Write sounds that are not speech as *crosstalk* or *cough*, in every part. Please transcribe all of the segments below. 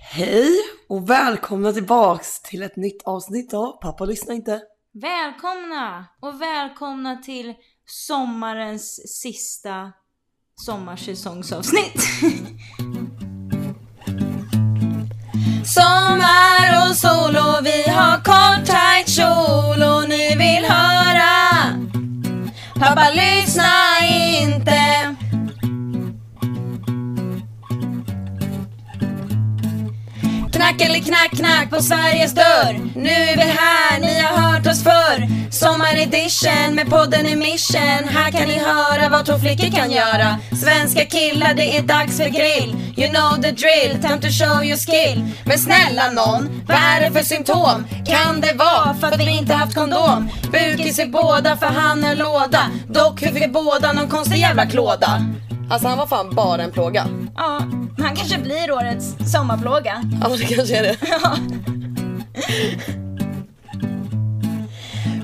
Hej och välkomna tillbaks till ett nytt avsnitt av Pappa lyssnar inte. Välkomna och välkomna till sommarens sista sommarsäsongsavsnitt. *laughs* Sommar och sol och vi har kort tajt kjol och ni vill höra Pappa lyssna inte Knack eller knack knack på Sveriges dörr. Nu är vi här, ni har hört oss förr. Sommaredition med podden Emission. Här kan ni höra vad två flickor kan göra. Svenska killar, det är dags för grill. You know the drill, time to show your skill. Men snälla nån, vad är det för symptom? Kan det vara för att vi inte haft kondom? Bukis i båda för han är låda. Dock fick vi båda någon konstig jävla klåda. Alltså han var fan bara en plåga. Ja, han kanske blir årets sommarplåga. Ja det kanske är det. *laughs*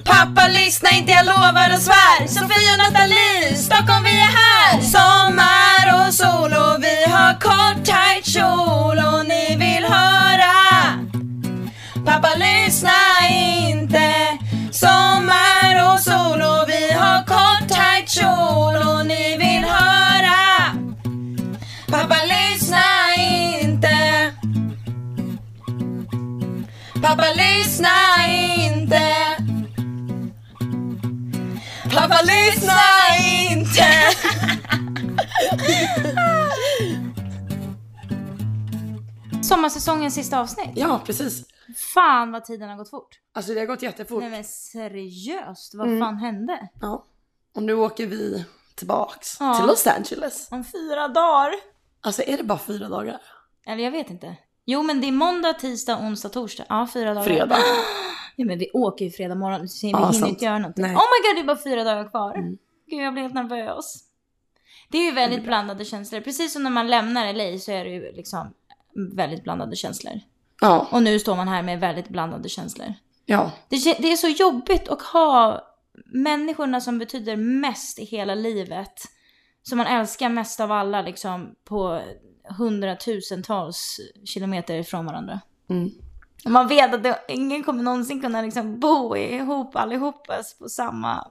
Pappa lyssna inte, jag lovar och svär. Sofia och Nathalie, Stockholm vi är här. Sommar och sol och vi har kort tight kjol och ni vill höra. Pappa lyssna inte. Sommar och sol och vi kjol och ni vill höra. Pappa lyssna inte. Pappa lyssna inte. Pappa lyssna inte. *laughs* Sommarsäsongens sista avsnitt. Ja precis. Fan vad tiden har gått fort. Alltså det har gått jättefort. Nej men seriöst, vad Mm. fan hände? Ja. Och nu åker vi tillbaks Ja. till Los Angeles. Om fyra dagar. Alltså är det bara fyra dagar? Eller jag vet inte. Jo men det är måndag, tisdag, onsdag, torsdag. Ja fyra dagar. Fredag. *gasps* Ja men vi åker ju fredag morgon så vi Ja, hinner sant. inte göra någonting. Nej. Oh my god det är bara fyra dagar kvar. Mm. Gud jag blir helt nervös. Det är ju väldigt blandade känslor. Precis som när man lämnar LA så är det ju liksom väldigt blandade känslor. Ja. Och nu står man här med väldigt blandade känslor. Ja. Det, det är så jobbigt att ha människorna som betyder mest i hela livet. Som man älskar mest av alla liksom på hundratusentals kilometer ifrån varandra. Mm. Man vet att det, ingen kommer någonsin kunna liksom bo ihop allihopa på samma,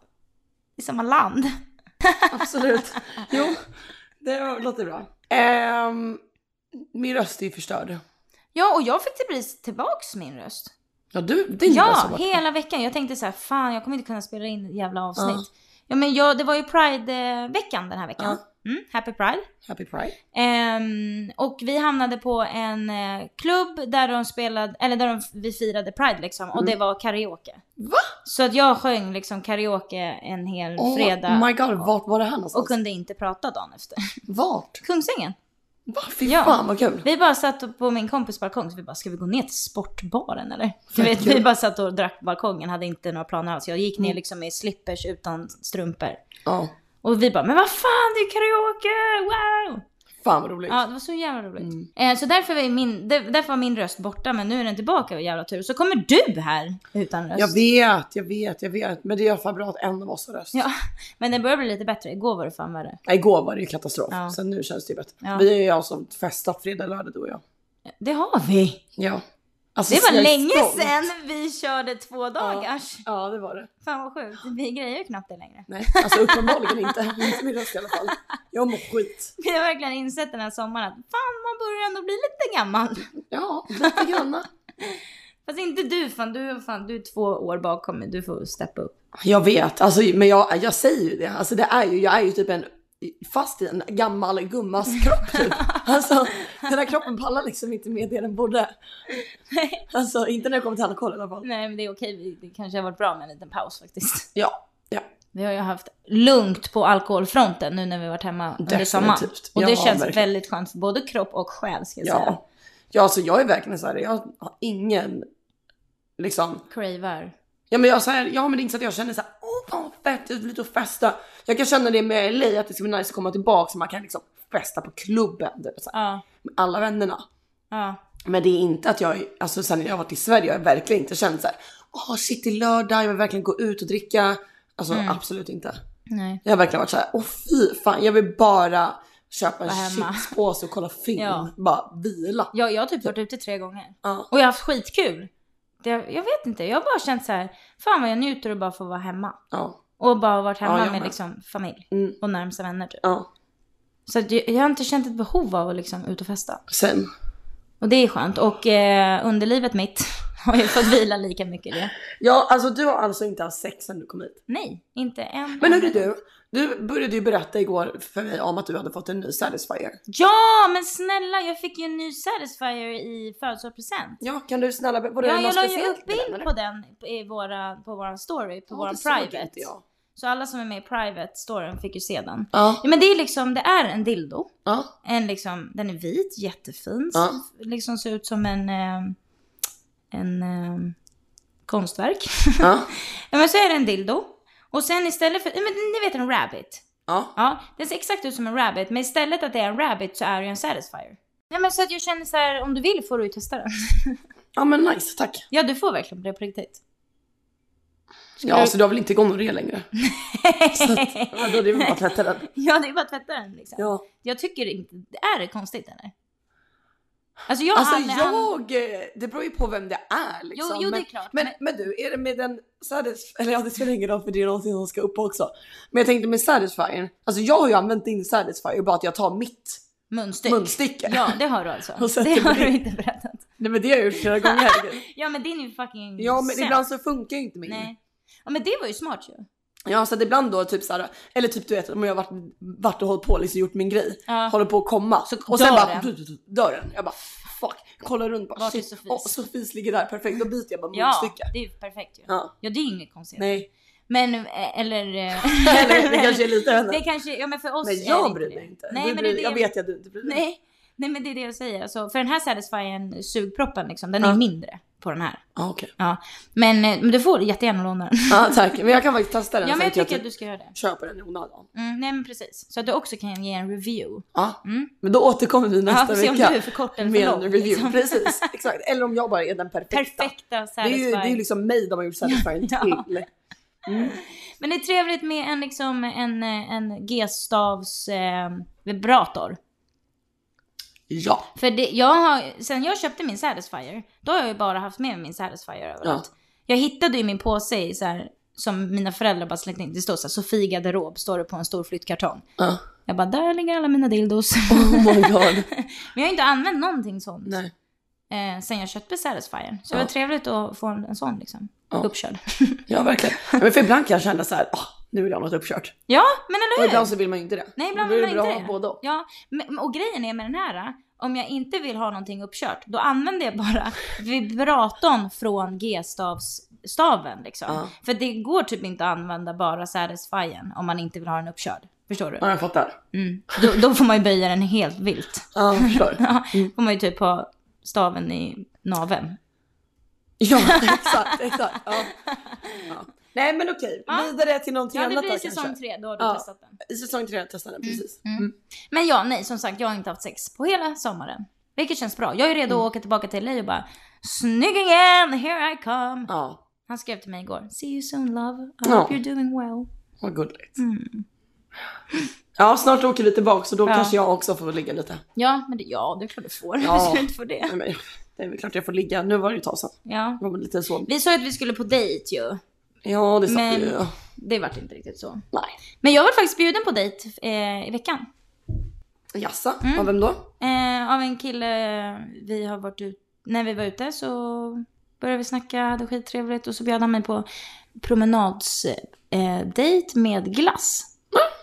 i samma land. *laughs* Absolut. Jo, det låter bra. Ehm, min röst är ju förstörd. Ja, och jag fick tillbaks min röst. Ja du, din Ja, varit- hela veckan. Jag tänkte så här, fan jag kommer inte kunna spela in jävla avsnitt. Ja, men jag, det var ju Pride-veckan den här veckan. Mm, happy Pride. Happy Pride. Ehm, och vi hamnade på en eh, klubb där de spelade, eller där de, vi firade Pride liksom. Och det var karaoke. Mm. Va? Så att jag sjöng liksom karaoke en hel Oh fredag. my god, vart var det här någonstans? och kunde inte prata dagen efter. Vart? *laughs* Kungsängen. Va? Fy Ja. fan vad kul. Vi bara satt på min kompis balkong så vi bara, ska vi gå ner till sportbaren eller? Du vet, vi bara satt och drack på balkongen, hade inte några planer alls. Jag gick ner Mm. liksom i slippers utan strumpor. Ja. Och vi bara, men vad fan det är karaoke, wow! Fan vad roligt. Ja, det var så jävla roligt. Mm. Eh, så därför var, min, där- därför var min röst borta, men nu är den tillbaka, jävla tur. Så kommer du här utan röst. Jag vet, jag vet, jag vet. Men det är i alla fall bra att en av oss har röst. Ja, *laughs* men det börjar bli lite bättre. Igår var det fan värre. Nej, Igår var det ju katastrof. Ja. Sen nu känns det ju bättre. Ja. Vi är ju alltså festat fredag, lördag du och jag. Det har vi. Ja. Alltså, Det var länge stolt. sedan vi körde två dagars. Ja, det var det. Fan vad sjukt. Vi grejer ju knappt det längre. Nej, alltså uppenbarligen inte. Inte min röst i alla fall. Jag mår skit. *laughs* Vi har verkligen insett den här sommaren att fan man börjar ändå bli lite gammal. Ja, lite granna. Fast inte du fan, du, fan, du är två år bakom mig. Du får steppa upp. Jag vet, alltså, men jag, jag säger ju det. Alltså, det är ju, jag är ju typ en fast i en gammal gummas kropp typ. *laughs* Alltså den här kroppen pallar liksom inte med det den borde. Alltså inte när det kommer till alkohol i alla fall. Nej men det är okej, det kanske har varit bra med en liten paus faktiskt. Ja, ja. Vi har ju haft lugnt på alkoholfronten nu när vi varit hemma under Definitivt. sommaren. Och det Ja, känns verkligen. väldigt skönt för både kropp och själ ska jag säga. Ja. ja, alltså jag är verkligen så här. jag har ingen liksom Cravar. Ja men jag så här, ja men det är inte så att jag känner så här, åh vad fett, jag vill ut och festa. Jag kan känna det med LA att det ska bli nice att komma tillbaka så man kan liksom festa på klubben typ, så Ja. med alla vännerna. Ja. Men det är inte att jag, alltså sen jag har varit i Sverige, jag har verkligen inte känt så här, åh shit det är lördag, jag vill verkligen gå ut och dricka. Alltså Mm. absolut inte. Nej. Jag har verkligen varit så här, åh fy fan, jag vill bara köpa en chipspåse och kolla film. Ja. Bara vila. Jag, jag har typ varit ute tre gånger. Ja. Och jag har haft skitkul. Det, jag vet inte, jag har bara känt så här, fan vad jag njuter och bara få vara hemma. Ja. Och bara varit hemma Ja, med med. liksom familj Mm. och närmsta vänner typ. Ja. Så jag, jag har inte känt ett behov av att liksom ut och festa. Sen. Och det är skönt. Och eh, underlivet mitt *laughs* har ju fått vila lika mycket det. Ja, alltså du har alltså inte haft sex sen du kom hit. Nej, inte en Men hörru du, du började ju berätta igår för mig om att du hade fått en ny Satisfyer. Ja, men snälla, jag fick ju en ny Satisfyer i födelsedagspresent. Ja, kan du snälla, var det Ja, något jag la ju speciellt upp den, bild eller? på den i våra, på våran story, på Ja, våran private. jag. Så alla som är med i private storyn fick ju se den. Ja, Ja, men det är liksom, det är en dildo. ja, En liksom, den är vit, jättefin. Ja. Liksom ser ut som en, eh, en eh, konstverk. ja, *laughs* ja men så är det en dildo. Och sen istället för, ja, men ni vet en rabbit. ja. Ja, den ser exakt ut som en rabbit, men istället att det är en rabbit så är det ju en satisfier. Nej men så att jag känner så här, om du vill får du ju testa den. *laughs* Ja men nice, tack. ja du får verkligen det på riktigt. Ja, du- så du har väl inte gonorré längre? *laughs* Så att, vadå, det är väl bara att tvätta den. ja det är bara att tvätta den liksom. Ja. Jag tycker inte, är det konstigt eller? Alltså jag Alltså hann- jag, det beror ju på vem det är liksom. Jo, jo, det är men, klart, Men, men- men du, är det med den eller ja det spelar ingen roll för det är någonting som ska upp också. Men jag tänkte med Satisfyer, alltså jag har ju använt din Satisfyer bara att jag tar mitt Munstyck. munstycke. Ja, det har du alltså. *laughs* Det har du inte berättat. Nej men det har jag gjort flera gånger. *laughs* Ja, men din är ju fucking ja men sämst. ibland så funkar ju inte min. Nej. Ja, men det var ju smart ju. Ja så att ibland då typ såhär, eller typ du vet om jag har varit, varit och hållit på liksom gjort min grej, Ja. håller på att komma Så och sen bara dör den. Jag bara fuck, kollar runt bara Vart är Sofis? åh, Sofis ligger där perfekt, då byter jag bara Ja, munstycke. det är ju perfekt ju. Ja. Ja, det är inget konstigt. Nej, Men, eh, eller... eh, *laughs* eller det kanske är lite *laughs* Det henne. kanske, ja men för oss Men det jag bryr det. mig inte. Nej, Du men bryr, det det jag vet ju att du inte bryr dig. Nej. Nej men det är det jag säger. Alltså, för den här Satisfyern, sugproppen liksom, den Ja. är mindre på den här. Ja okej. Ja. Men, eh, men du får jättegärna låna den. Ja tack, men jag kan faktiskt testa den Ja men jag att jag tycker att typ du ska göra det. köper den i onödan. Mm, nej men precis. Så att du också kan ge en review. Ja, Mm. men då återkommer vi nästa ja, se om vecka. du är för kort eller med för en lång. review. liksom. Precis, exakt. Eller om jag bara är den perfekta. Perfekta Det Satisfyer. är ju, det är ju liksom mig de har gjort Satisfyern *laughs* Ja. till. Men det är trevligt med en, liksom, en, eh, en G-stavs eh, vibrator. Ja. För det, jag har, sen jag köpte min Satisfyer, då har jag ju bara haft med min Satisfyer överallt. Jag hittade ju min påse i så här, som mina föräldrar bara slängde in. Det står så här, Sofie garderob, står det på en stor flyttkartong. ja. Jag bara, där ligger alla mina dildos. *laughs* Oh my god. Men jag har inte använt någonting sånt Nej. eh, sen jag köpte Satisfyer. Så det Ja. var trevligt att få en, en sån liksom, Ja. uppkörd. *laughs* Ja verkligen. Men för ibland kan jag känna så här, "Åh, nu vill jag ha något uppkört. ja, men Och eller hur? ibland så vill man ju inte det. Nej, ibland Då är vill det man bra inte att det. ha och. Ja, men, och grejen är med den här, om jag inte vill ha någonting uppkört, då använder jag bara *laughs* vibratorn från G-stavsstaven liksom. Ja. För det går typ inte att använda bara Satisfyern om man inte vill ha den uppkörd. Förstår du? Ja jag fattar. Mm. Då, då får man ju böja den helt vilt. Ja jag förstår. *laughs* Ja, får man ju typ ha staven i naveln. Ja *laughs* exakt, exakt. Ja. Ja. Nej men okej, Ja. vidare till någonting Ja, det annat blir då säsong kanske. tre, då har du Ja. testat den. I säsong tre testade den precis. Mm. Men ja, nej, som sagt, jag har inte haft sex på hela sommaren. Vilket känns bra. Jag är redo att åka tillbaka till LA och bara Snygg igen, here I come. Ja, Han skrev till mig igår. See you soon love. I Ja. hope you're doing well. vad gulligt. Mm. Ja snart åker vi tillbaka så då Ja. kanske jag också får ligga lite. Ja, men det, ja, det är klart du får. Ja. *laughs* Du inte få det? Nej, men, det är väl klart jag får ligga. Nu var det ju ett tag sedan. Ja. Det var lite så. Vi sa ju att vi skulle på dejt ju. Ja det sa Men- ju. Det vart inte riktigt så. Nej. Men jag var faktiskt bjuden på dejt eh, i veckan. Jassa, Mm. av vem då? Eh, av en kille vi har varit ut, när vi var ute så började vi snacka, hade skittrevligt och så bjöd han mig på promenads eh, med glass.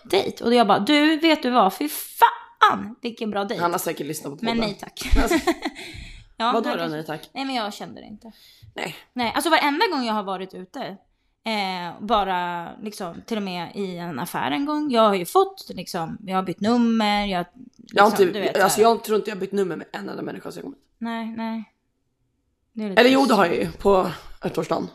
Dejt. Och jag bara, du vet du vad, fy fan vilken bra dejt. Han har säkert lyssnat på podden. Men nej tack. *laughs* Alltså, *laughs* ja, Vadå då nej tack? Nej men jag kände det inte. Nej. Nej, alltså varenda gång jag har varit ute, eh, bara liksom till och med i en affär en gång. Jag har ju fått liksom, jag har bytt nummer, jag liksom, Jag, har inte, du vet, alltså, jag tror inte jag har bytt nummer med en enda människa som jag kommit. Nej, nej. Eller jo det har jag ju på ettårsdagen.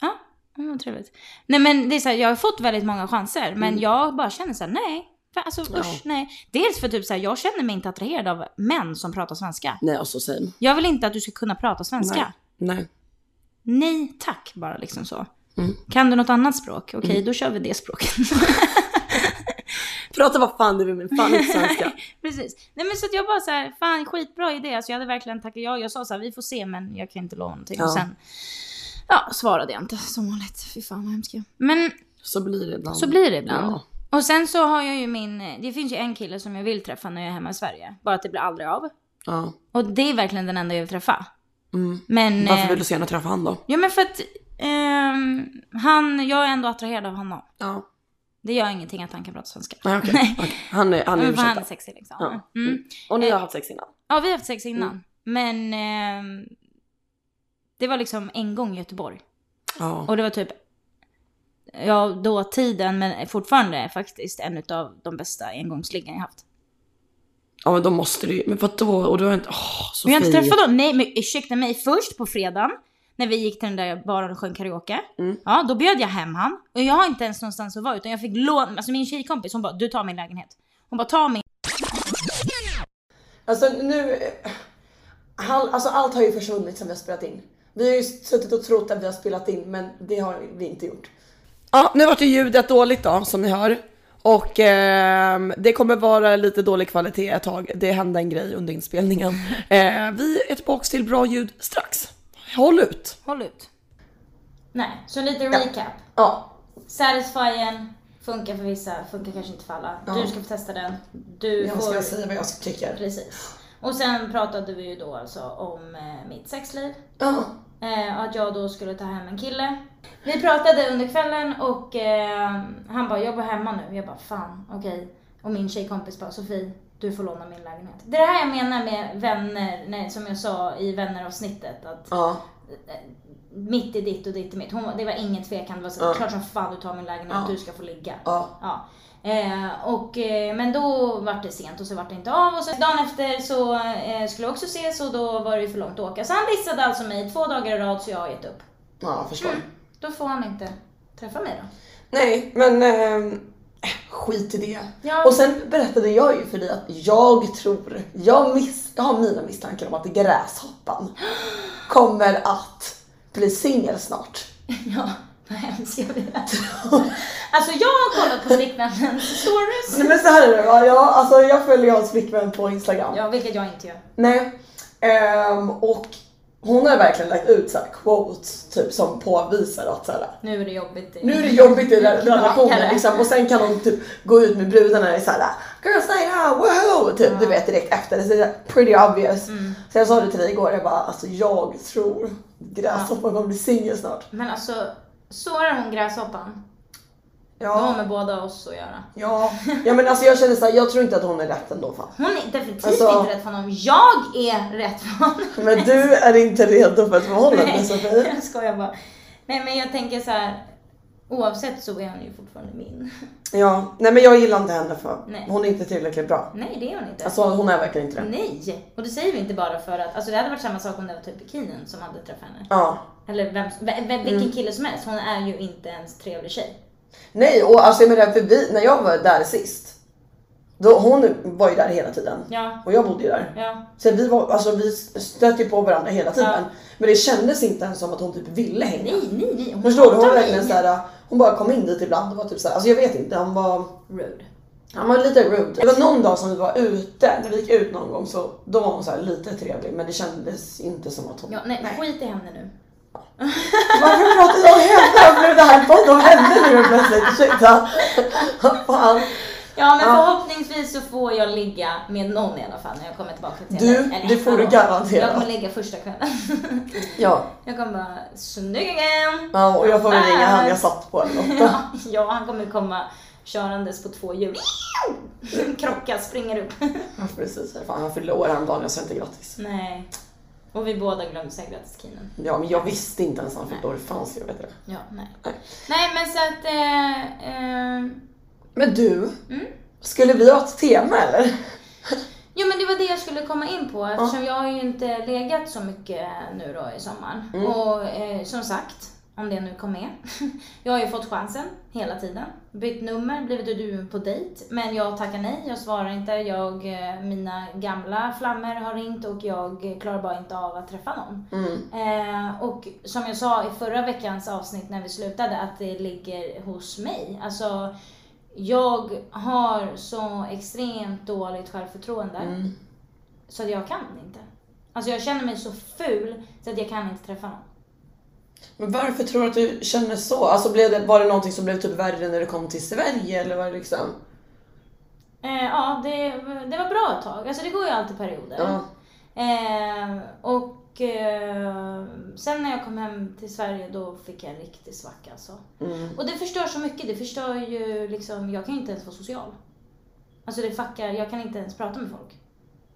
Ja, mm, vad trevligt. Nej men det är så här, jag har fått väldigt många chanser, men Mm. jag bara känner så här, nej. För, alltså Ja. usch, nej. Dels för typ så här, jag känner mig inte attraherad av män som pratar svenska. Nej alltså same. Jag vill inte att du ska kunna prata svenska. Nej. Nej, tack bara liksom så. Mm. Kan du något annat språk? Okej, då kör vi det språket. *laughs* Prata vad fan du vill men fan inte svenska. *laughs* Precis. Nej men så att jag bara så här, fan skitbra idé. Alltså jag hade verkligen tackat ja. Jag sa så här, vi får se men jag kan inte lova någonting. Ja. Och sen, ja, svarade jag inte som vanligt. Fy fan vad hemskt. Men Så blir det ibland. så blir det ibland. Ja. Och sen så har jag ju min, det finns ju en kille som jag vill träffa när jag är hemma i Sverige. Bara att det blir aldrig av. Ja. Och det är verkligen den enda jag vill träffa. Mm. Men... Varför eh, vill du så gärna träffa han då? Ja men för att ehm, han, jag är ändå attraherad av honom. Ja. Det gör ingenting att han kan prata svenska. Nej okej. Okej. Han är, han är Men han är sexig liksom. Ja. Mm. Och ni har haft sex innan? Ja, vi har haft sex innan. Mm. Men ehm, det var liksom en gång i Göteborg. Ja. Och det var typ, ja då tiden men fortfarande faktiskt en av de bästa engångsliggen jag haft. Ja men då måste du ju, men vadå? Och du har inte, åh Vi har inte Sofie. träffat dem. Nej men ursäkta mig, först på fredagen när vi gick till den där baren och sjöng karaoke. Mm. Ja, då bjöd jag hem han. Och jag har inte ens någonstans att vara utan jag fick låna, alltså min tjejkompis hon bara du tar min lägenhet. Hon bara ta min Alltså nu, all, alltså allt har ju försvunnit sen vi har spelat in. Vi har ju suttit och trott att vi har spelat in men det har vi inte gjort. Ja, nu vart ju ljudet dåligt då som ni hör. Och ehm, det kommer vara lite dålig kvalitet ett tag. Det hände en grej under inspelningen. Eh, vi är tillbaka till bra ljud strax. Håll ut! Håll ut. Nej, så lite recap. Ja, Satisfyen funkar för vissa, funkar kanske inte för alla. Ja. Du ska få testa den. Du jag får... ska säga vad jag tycker. Precis. Och sen pratade vi ju då alltså om eh, mitt sexliv. Ja, Eh, att jag då skulle ta hem en kille. Vi pratade under kvällen och eh, han bara, jag går hemma nu. Jag bara, fan, okej. Och min tjejkompis bara, Sofie, du får låna min lägenhet. Det är det här jag menar med vänner, nej, som jag sa i vänneravsnittet. Att ja, mitt är ditt och ditt är mitt. Hon, det var ingen tvekan. Det var så, Ja. klart som fan du tar min lägenhet, Ja. du ska få ligga. ja. Ja. Eh, och, eh, men då var det sent och så vart det inte av. Och så dagen efter så eh, skulle vi också ses och då var det ju för långt att åka. Så han dissade alltså mig två dagar i rad så jag har gett upp. Ja, jag förstår. Då får han inte träffa mig då. Nej, men ehm, skit i det. Ja. Och sen berättade jag ju för dig att jag tror, jag, miss, jag har mina misstankar om att gräshoppan *gasps* kommer att bli singel snart. *laughs* Ja, vad hemskt jag vet. *laughs* Alltså jag har kollat på flickvännens stories. Nej men så här är det va, jag, alltså, jag följer hans flickvän på Instagram. Ja, vilket jag inte gör. Nej, ehm, och hon har verkligen lagt ut så quotes typ som påvisar att så här, Nu är det jobbigt. i- Nu är det jobbigt i re- relationen liksom och sen kan hon typ gå ut med brudarna i såhär Girls night out, woho! Typ, du vet direkt efter. Det är så pretty obvious. Mm. Så jag sa det till dig igår, jag bara alltså jag tror gräshoppan kommer bli singel snart. Men alltså, sårar hon gräshoppan? Har Ja, hon med båda oss att göra. ja. *laughs* ja men alltså jag känner såhär, jag tror inte att hon är rätt ändå fan. Hon är definitivt Alltså- inte rätt för honom. Jag är rätt för honom. Men du är inte redo för ett förhållande Sofie. *laughs* jag skojar bara. Nej men jag tänker så här. Oavsett så är han ju fortfarande min. Ja, nej men jag gillar inte henne för Nej. hon är inte tillräckligt bra. Nej det är hon inte. Alltså hon är verkligen inte det. Nej! Och det säger vi inte bara för att, alltså det hade varit samma sak om det var typ bikinin som hade träffat henne. Ja. Eller vem, vem, vilken Mm. kille som helst, hon är ju inte ens trevlig tjej. Nej och alltså jag menar för vi, när jag var där sist. Då, hon var ju där hela tiden. Ja, Och jag bodde ju där. ja. Så vi, var, alltså, vi stötte ju på varandra hela tiden. Ja. Men det kändes inte ens som att hon typ ville hänga. Nej, nej, nej. Hon Förstår du? Hon verkligen såhär, hon bara kom in dit ibland och var typ såhär, alltså jag vet inte, han var, Rude. han var lite rude. Det var någon dag som vi var ute, när vi gick ut någon gång så då var hon så här lite trevlig men det kändes inte som att hon... Ja, nej, skit i henne nu. Varför pratar jag om henne? Blev det här podd om henne nu plötsligt? Ursäkta. Fan. Ja men förhoppningsvis så får jag ligga med någon i alla fall när jag kommer tillbaka till Du, henne. Eller det får du garanterat. Jag kommer ligga första kvällen. Ja. jag kommer bara, snygg igen! ja, och jag får väl ringa han jag satt på eller. *laughs* Ja, ja, han kommer komma körandes på två hjul. Krocka, springer upp. Ja, precis. Fan, han fyllde år häromdagen, jag sa inte grattis. Nej. Och vi båda glömde säga grattis till Kinen. Ja, men jag visste inte ens att han fyllde år. Hur fan ska jag veta det? Ja, nej. Nej. Nej men så att... Eh, eh, Men du, Mm. skulle vi ha ett tema eller? Jo men det var det jag skulle komma in på eftersom jag har ju inte legat så mycket nu då i sommaren. Mm. Och eh, som sagt, om det nu kom med. *laughs* Jag har ju fått chansen hela tiden. Bytt nummer, blivit du på dejt. Men jag tackar nej, jag svarar inte. Jag, eh, mina gamla flammor har ringt och jag klarar bara inte av att träffa någon. Mm. Eh, och som jag sa i förra veckans avsnitt när vi slutade att det ligger hos mig. Alltså, jag har så extremt dåligt självförtroende Mm. så att jag kan inte. Alltså jag känner mig så ful så att jag kan inte träffa någon. Men varför tror du att du känner så? Alltså blev det, var det någonting som blev typ värre när du kom till Sverige eller var det liksom? Eh, ja, det, det var bra ett tag. Alltså det går ju alltid perioder. Ja. Eh, och eh, sen när jag kom hem till Sverige då fick jag en riktig svacka alltså. Mm. Och det förstör så mycket. Det förstör ju liksom, jag kan ju inte ens vara social. Alltså det fuckar, jag kan inte ens prata med folk.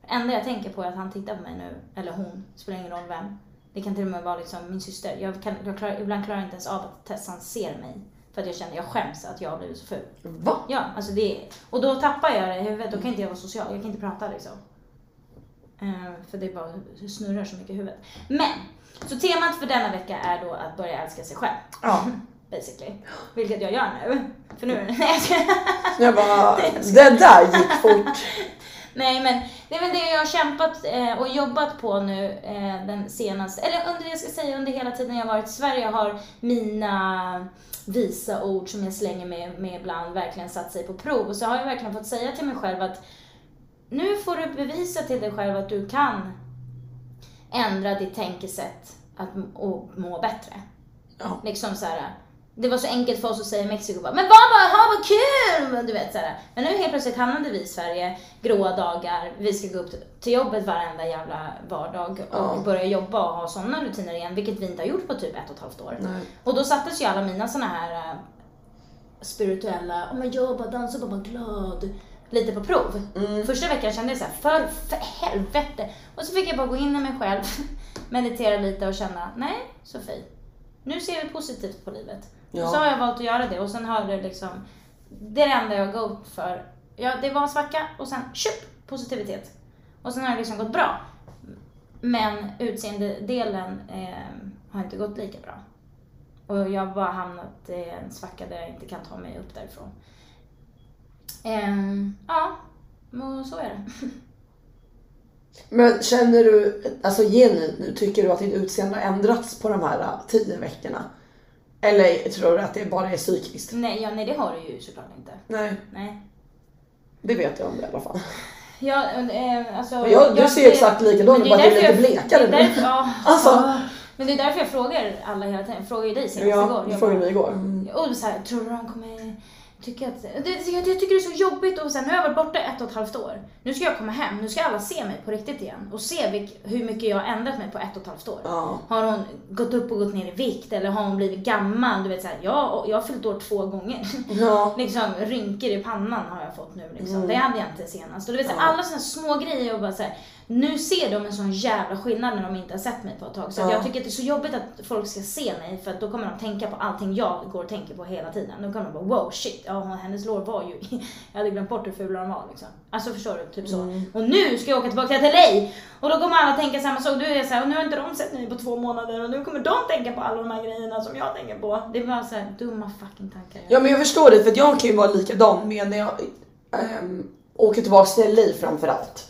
Det enda jag tänker på är att han tittar på mig nu, eller hon, spelar ingen roll vem. Det kan till och med vara liksom min syster. Jag kan, jag klarar, ibland klarar jag inte ens av att Tessan ser mig. För att jag känner, jag skäms att jag har blivit så ful. Va? Ja, alltså det Och då tappar jag det i huvudet, då kan inte jag vara social, jag kan inte prata liksom. Eh, för det bara snurrar så mycket i huvudet. Men! Så temat för denna vecka är då att börja älska sig själv. Ja. *laughs* Basically. Vilket jag gör nu. För nu, nej. *laughs* Jag bara, det där gick fort. *laughs* Nej men det är väl det jag har kämpat eh, och jobbat på nu eh, den senaste, eller under, jag ska säga under hela tiden jag varit i Sverige har mina visa ord som jag slänger med, med ibland verkligen satt sig på prov. Och så har jag verkligen fått säga till mig själv att nu får du bevisa till dig själv att du kan ändra ditt tänkesätt att, och må bättre. Ja. Liksom så här. Det var så enkelt för oss att säga i Mexiko bara, men var bara, ha vad kul! Du vet så här. Men nu helt plötsligt hamnade vi i Sverige, gråa dagar, vi ska gå upp till jobbet varenda jävla vardag och Ja. börja jobba och ha sådana rutiner igen, vilket vi inte har gjort på typ ett och ett halvt år. Nej. Och då sattes ju alla mina såna här äh, spirituella, om jag jobbar, dansar, bara vara glad, lite på prov. Mm. Första veckan kände jag så här, för, för helvete. Och så fick jag bara gå in i mig själv, *laughs* meditera lite och känna, nej Sofie, nu ser vi positivt på livet. Ja. Så har jag valt att göra det och sen har det liksom, det är det enda jag gått för. Ja, det var en svacka och sen tjup, positivitet. Och sen har det liksom gått bra. Men utseendedelen eh, har inte gått lika bra. Och jag har bara hamnat i en svacka där jag inte kan ta mig upp därifrån. Ehm, ja, och så är det. Men känner du, alltså genuint nu, tycker du att ditt utseende har ändrats på de här äh, tio veckorna? Eller tror du att det bara är psykiskt? Nej, ja, nej, det har du ju såklart inte. Nej, Nej. det vet jag om det i alla fall. Ja, eh, alltså, Men jag- du ser exakt likadan ut, bara att du är lite jag- blekare nu. Ja, *laughs* Alltså. ja. Men det är därför jag frågar alla hela tiden. Jag frågar ju dig senast Ja, igår. du Jag frågade mig igår. Och så här, tror du de kommer tycka att... Det, jag, jag tycker det är så jobbigt och sen nu har jag varit borta ett och ett halvt år. Nu ska jag komma hem, nu ska alla se mig på riktigt igen och se vilk, hur mycket jag har ändrat mig på ett och ett halvt år. Ja. Har hon gått upp och gått ner i vikt eller har hon blivit gammal? Du vet så här, jag, jag har fyllt år två gånger. Ja. *laughs* liksom rynkor i pannan har jag fått nu liksom. Mm. Det hade jag inte senast. Och du vet så här, Ja. alla sådana små grejer och bara så här, nu ser de en sån jävla skillnad när de inte har sett mig på ett tag. Så Ja. jag tycker att det är så jobbigt att folk ska se mig för att då kommer de tänka på allting jag går och tänker på hela tiden. Då kommer de bara wow shit, ja hennes lår var ju, *laughs* jag hade glömt bort hur fula de var liksom. Alltså förstår du? Typ så. Mm. Och nu ska jag åka tillbaka till LA och då kommer alla tänka samma sak. Du är så här, och nu har inte de sett mig på två månader och nu kommer de tänka på alla de här grejerna som jag tänker på. Det är bara så här dumma fucking tankar. Ja men jag förstår det för att jag kan ju vara likadan med när jag ähm, åker tillbaks till LA framförallt.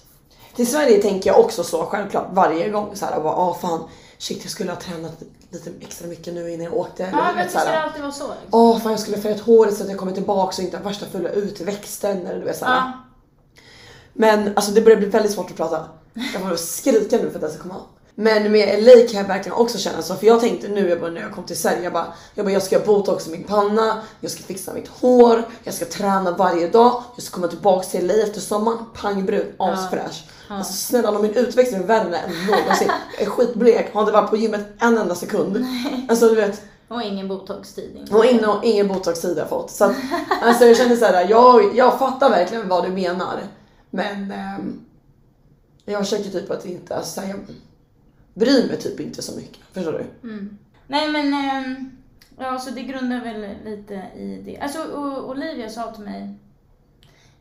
Till Sverige tänker jag också så självklart varje gång så här bara åh fan shit jag skulle ha tränat lite extra mycket nu innan jag åkte. Ja, men det så här, alltid vara så. Liksom. Åh fan jag skulle färgat håret så att jag kommer tillbaks och inte har värsta fulla utväxten eller du vet såhär. Ja. Men alltså det börjar bli väldigt svårt att prata. Jag får skrika nu för att det ska komma. Men med LA kan jag verkligen också känna så. För jag tänkte nu jag bara, när jag kom till Sverige, jag bara, jag bara jag ska botox i min panna, jag ska fixa mitt hår, jag ska träna varje dag, jag ska komma tillbaks till LA efter sommaren, pangbrun, asfräsch. Alltså snälla om min utväxling är värre än någonsin. *laughs* Jag är skitblek, har inte varit på gymmet en enda sekund. Alltså du vet, Och ingen botox-tid. och in och ingen botox-tid jag fått. Så att, *laughs* alltså jag känner såhär, jag, jag fattar verkligen vad du menar. Men ehm, jag försöker typ att inte, alltså, jag bryr mig typ inte så mycket. Förstår du? Mm. Nej men, ehm, ja så det grundar väl lite i det. Alltså O- Olivia sa till mig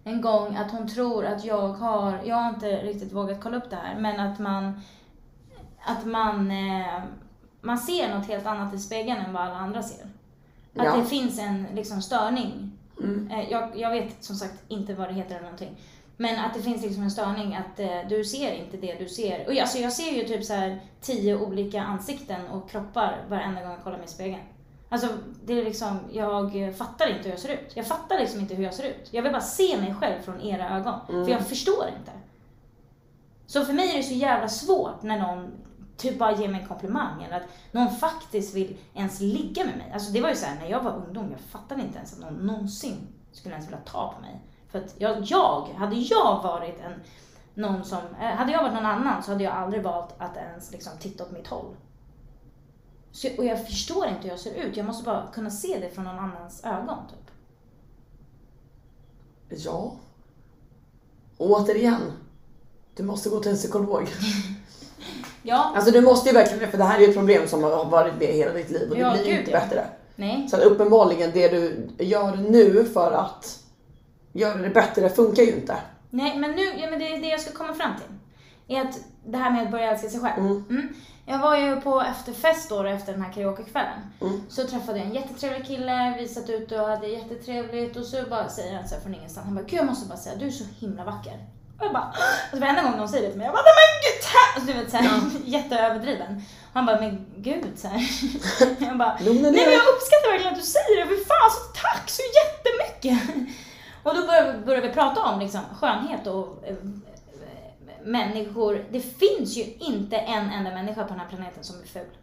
en gång att hon tror att jag har, jag har inte riktigt vågat kolla upp det här, men att man, att man, eh, man ser något helt annat i spegeln än vad alla andra ser. Att Ja. det finns en liksom störning. Mm. Eh, Jag, jag vet som sagt inte vad det heter eller någonting. Men att det finns liksom en störning att eh, du ser inte det du ser. Och jag, alltså jag ser ju typ så här tio olika ansikten och kroppar varenda gång jag kollar mig i spegeln. Alltså, det är liksom, jag fattar inte hur jag ser ut. Jag fattar liksom inte hur jag ser ut. Jag vill bara se mig själv från era ögon. För jag förstår inte. Så för mig är det så jävla svårt när någon typ bara ger mig en komplimang eller att någon faktiskt vill ens ligga med mig. Alltså det var ju såhär när jag var ungdom, jag fattade inte ens att någon någonsin skulle ens vilja ta på mig. För att jag, jag hade jag varit en, någon som, eh, hade jag varit någon annan så hade jag aldrig valt att ens liksom titta åt mitt håll. Så, och jag förstår inte hur jag ser ut, jag måste bara kunna se det från någon annans ögon typ. Ja. Och återigen, du måste gå till en psykolog. *laughs* Ja, Alltså du måste ju verkligen det, för det här är ju ett problem som har varit med hela ditt liv och det Ja, blir ju inte ja. bättre. nej. Så uppenbarligen det du gör nu för att göra det bättre funkar ju inte. Nej, men nu, ja, men det är det jag ska komma fram till. Är att det här med att börja älska sig själv. Mm. Jag var ju på efterfest då efter den här karaokekvällen. Mm. Så träffade jag en jättetrevlig kille, vi satt ute och hade jättetrevligt och så bara säger han så här från ingenstans, han bara Gud jag måste bara säga, du är så himla vacker. Och jag bara, alltså varenda gång någon säger det till mig, jag bara men gud! Alltså, du vet såhär *laughs* jätteöverdriven. Och han bara, men gud så här. *laughs* Jag bara, nej men jag uppskattar verkligen att du säger det, för fan så tack så jättemycket! Och då började, började vi prata om liksom, skönhet och eh, människor. Det finns ju inte en enda människa på den här planeten som är ful.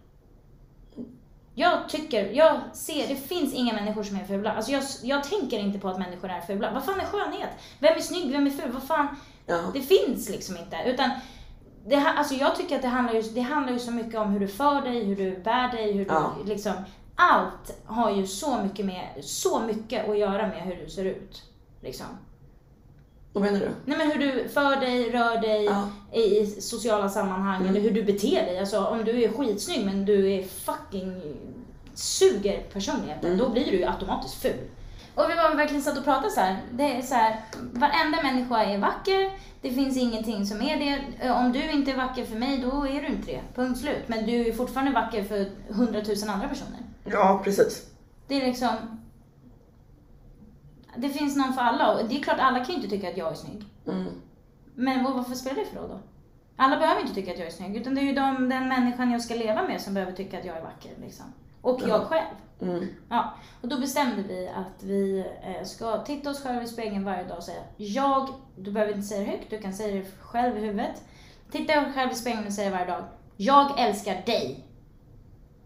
Jag tycker, jag ser, det finns inga människor som är fula. Alltså jag, jag tänker inte på att människor är fula. Vad fan är skönhet? Vem är snygg? Vem är ful? Vad fan? Ja. Det finns liksom inte. Utan det, alltså jag tycker att det handlar, ju, det handlar ju så mycket om hur du för dig, hur du bär dig, hur du Ja. liksom... Allt har ju så mycket, med, så mycket att göra med hur du ser ut. Liksom. Vad menar du? Nej men hur du för dig, rör dig Ja. i sociala sammanhang eller hur du beter dig. Alltså om du är skitsnygg men du är fucking suger personligheten, då blir du ju automatiskt ful. Och vi var verkligen satt och pratade så här. Det är så här, varenda människa är vacker. Det finns ingenting som är det. Om du inte är vacker för mig, då är du inte det. Punkt slut. Men du är fortfarande vacker för hundratusen andra personer. Ja, precis. Det är liksom... Det finns någon för alla och det är klart alla kan ju inte tycka att jag är snygg. Mm. Men vad- varför spelar det för roll då? Alla behöver inte tycka att jag är snygg, utan det är ju de, den människan jag ska leva med som behöver tycka att jag är vacker. Liksom. Och jag själv. Mm. Ja, och då bestämde vi att vi eh, ska titta oss själva i spegeln varje dag och säga jag, du behöver inte säga det högt, du kan säga det själv i huvudet. Titta dig själv i spegeln och säga varje dag, jag älskar dig.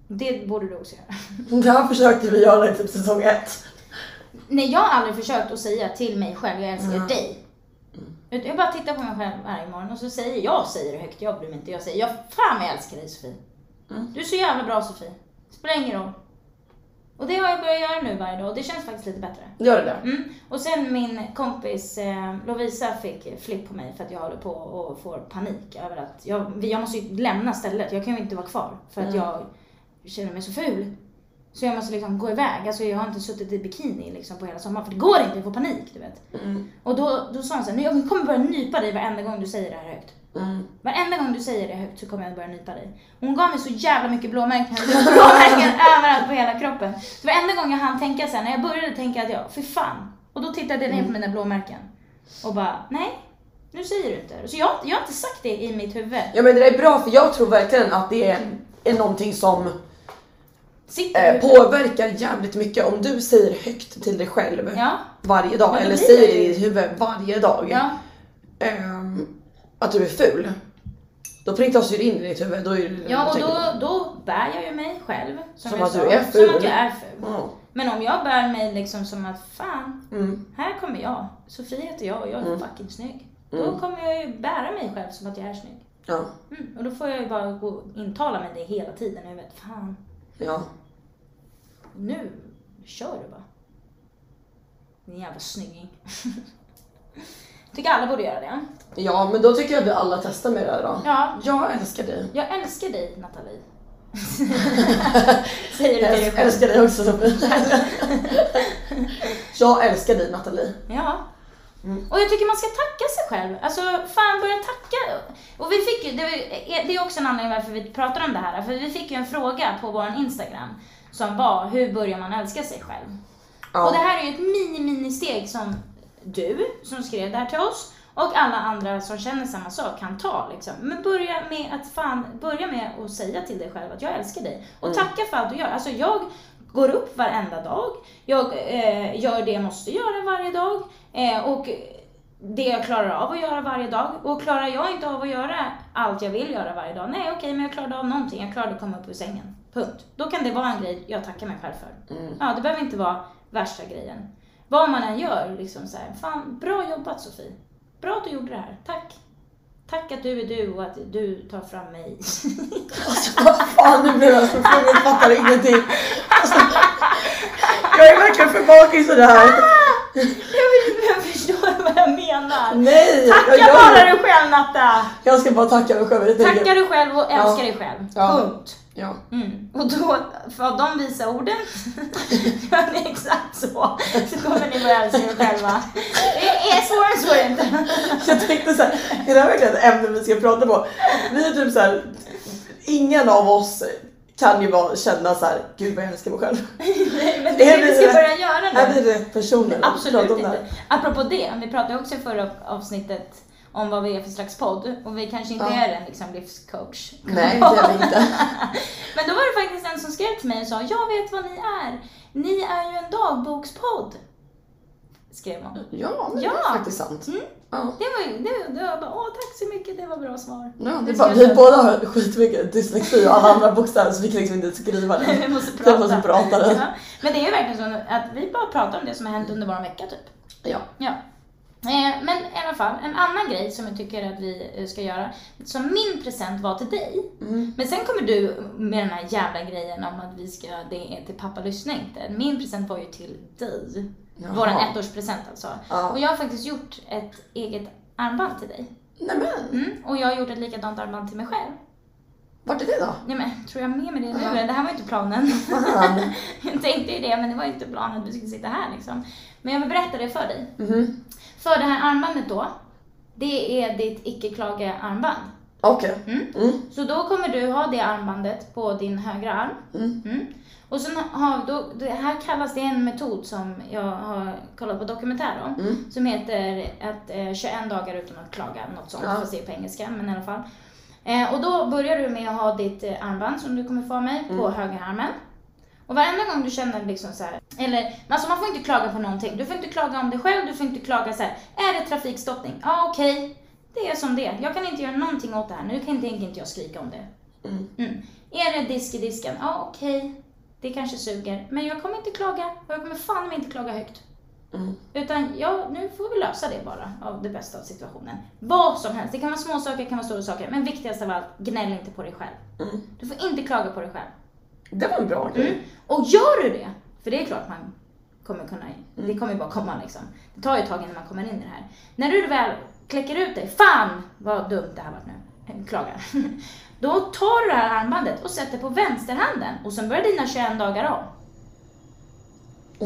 Det borde du också göra. *laughs* Det här försökte vi göra i typ säsong ett. Nej, jag har aldrig försökt att säga till mig själv, jag älskar Mm. dig. Utan Jag bara tittar på mig själv varje morgon och så säger jag, säger det högt, jag bryr mig inte. Jag säger, jag fan jag älskar dig Sofie. Mm. Du är så jävla bra Sofie. Spelar ingen roll. Och det har jag börjat göra nu varje dag och det känns faktiskt lite bättre. Gör det där? Mm. Och sen min kompis eh, Lovisa fick flipp på mig för att jag håller på och får panik över att jag, jag måste ju lämna stället. Jag kan ju inte vara kvar för att Mm. jag känner mig så ful. Så jag måste liksom gå iväg. Alltså jag har inte suttit i bikini liksom på hela sommaren för det går inte, jag får panik du vet. Mm. Och då, då sa hon såhär, jag kommer börja nypa dig varenda gång du säger det här högt. Mm. Varenda gång du säger det högt så kommer jag börja nypa dig. Hon gav mig så jävla mycket blåmärken, *laughs* blåmärken överallt på hela kroppen. Så varenda gång jag hann tänka sen, när jag började tänka att jag, för fan. Och då tittade jag ner på mina blåmärken. Och bara, nej, nu säger du inte. Så jag, jag har inte sagt det i mitt huvud. Ja men det där är bra för jag tror verkligen att det är, är någonting som eh, i huvudet. påverkar jävligt mycket om du säger högt till dig själv Ja, varje dag eller säger det i ditt huvud varje dag ja. ehm, att du är ful. Då printas ju det in i ditt huvud. Då är det, ja och då, då bär jag ju mig själv. Som, Som att sa, du är Som ful. att jag är ful. Ja. Men om jag bär mig liksom som att fan, Mm. här kommer jag. Sofie heter jag och jag är Mm. fucking snygg. Då Mm. kommer jag ju bära mig själv som att jag är snygg. Ja. Mm. Och då får jag ju bara gå intala mig det hela tiden. Jag vet, fan, Ja. nu kör du bara. Din jävla snygging. *laughs* Tycker alla borde göra det. ja men då tycker jag att vi alla testar med det här då. Ja, Jag älskar dig. jag älskar dig Nathalie. *laughs* Säger du till dig Jag själv. älskar dig också Sofie. *laughs* jag älskar dig Nathalie. Ja. Mm. Och jag tycker man ska tacka sig själv. Alltså fan börja tacka. Och vi fick ju, det är- det är också en anledning varför vi pratar om det här. För vi fick ju en fråga på vår Instagram som var hur börjar man älska sig själv? Och det Ja. här är ju ett mini-mini-steg som du, som skrev det här till oss, och alla andra som känner samma sak kan ta. Liksom. Men börja med att fan, börja med att säga till dig själv att jag älskar dig. Och Mm. tacka för allt du gör. Alltså jag går upp varenda dag. Jag eh, gör det jag måste göra varje dag. Eh, och det jag klarar av att göra varje dag. Och klarar jag inte av att göra allt jag vill göra varje dag, nej okej, men jag klarade av någonting. Jag klarade att komma upp ur sängen. Punkt. Då kan det vara en grej jag tackar mig själv för. Ja, det behöver inte vara värsta grejen. Vad man än gör, liksom så här, fan, bra jobbat Sofie. Bra att du gjorde det här. Tack. Tack att du är du och att du tar fram mig. Alltså vad fan nu blev jag så full, jag fattar ingenting. Alltså, jag är verkligen för bakis i det här. jag, jag förstår vad jag menar. Nej, jag, Tacka gör bara dig själv Natta! Jag ska bara tacka mig själv. Jag Tacka dig själv och älska Ja. dig själv. Ja. Punkt. Ja. Mm. Och då, för de visa orden, *laughs* gör ni exakt så, så kommer ni börja älska er själva. Det är svårare än så är det inte. *laughs* Jag tänkte så här, är det här verkligen ett ämne vi ska prata på? Vi är typ så här, ingen av oss kan ju bara känna så här, gud vad jag älskar mig själv. *laughs* Nej, men det är det vi ska rätt- börja göra Är vi nu. rätt personer Absolut inte. Apropå det, vi pratade också i förra avsnittet om vad vi är för slags podd och vi kanske inte Ja. är en liksom, livscoach. Nej, det är vi inte. *laughs* Men då var det faktiskt en som skrev till mig och sa, jag vet vad ni är. Ni är ju en dagbokspodd. Skrev hon. Ja, men det Ja. är faktiskt sant. Mm. Ja. Det var ju, det, det var bara, åh tack så mycket, det var bra svar. Ja, det Det bara, vi båda har skitmycket dyslexi och alla andra bokstäver så vi kan liksom inte skriva *laughs* Vi det. måste Vi prata. måste prata det. Ja. Men det är ju verkligen så att vi bara pratar om det som har hänt under vår vecka typ. Ja. Ja. Eh, Men i alla fall, en annan grej som jag tycker att vi eh, ska göra, som min present var till dig. Mm. Men sen kommer du med den här jävla grejen om att vi ska, det är till pappa lyssna inte. Min present var ju till dig. Jaha. Våran ettårspresent alltså. Ja. Och jag har faktiskt gjort ett eget armband till dig. Nämen, Mm. Och jag har gjort ett likadant armband till mig själv. vart är det då? Ja, men, tror jag med mig det nu? Ja. Det här var inte planen. Fan. *laughs* jag tänkte ju det, men det var inte planen att vi skulle sitta här liksom. Men jag vill berätta det för dig. Mhm. För det här armbandet då, det är ditt icke-klaga-armband. Okej. Mm. Mm. Så då kommer du ha det armbandet på din högra arm. Mm. Mm. Och sen har, då, det här kallas det en metod som jag har kollat på dokumentär om. Mm. Som heter att eh, 21 dagar utan att klaga, något sånt. Ja. Fast det är på engelska, men i alla fall. Eh, och då börjar du med att ha ditt eh, armband som du kommer få av mig på Mm. högerarmen. Och varenda gång du känner liksom så här, eller alltså man får inte klaga på någonting. Du får inte klaga om dig själv, du får inte klaga så här, är det trafikstockning? Ja okej, det är som det är. Jag kan inte göra någonting åt det här, nu kan tänker inte jag skrika om det. Mm. Mm. Är det disk i disken? Ja okej, det kanske suger. Men jag kommer inte klaga och jag kommer fan mig inte klaga högt. Mm. Utan ja, nu får vi lösa det bara av det bästa av situationen. Vad som helst, det kan vara små saker, det kan vara stora saker. Men viktigast av allt, gnäll inte på dig själv. Mm. Du får inte klaga på dig själv. Det var en bra grej. Mm. Och gör du det, för det är klart man kommer kunna, det kommer ju bara komma liksom. Det tar ju ett tag innan man kommer in i det här. När du väl kläcker ut dig, fan vad dumt det här varit nu, klagar. *laughs* Då tar du det här armbandet och sätter på vänsterhanden och sen börjar dina 21 dagar om.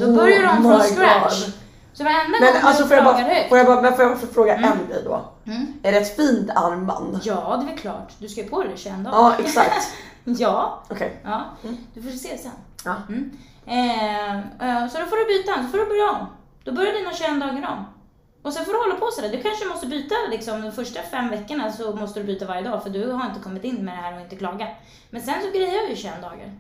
Då Oh börjar my från scratch. God. Så varenda gång alltså du får jag klagar bara, högt. får jag bara, men får jag fråga en grej då? Mm. Är det ett fint armband? Ja, det är väl klart. Du ska ju på det 21 dagar. Ja, exakt. *laughs* *laughs* ja, Okej. ja. Du får se sen. Ja. Mm. Eh, eh, så då får du byta, så får du börja om. Då börjar dina 21 dagar om. Och sen får du hålla på sådär. Du kanske måste byta liksom, de första fem veckorna så måste du byta varje dag för du har inte kommit in med det här och inte klagat. Men sen så grejar ju 21 dagar.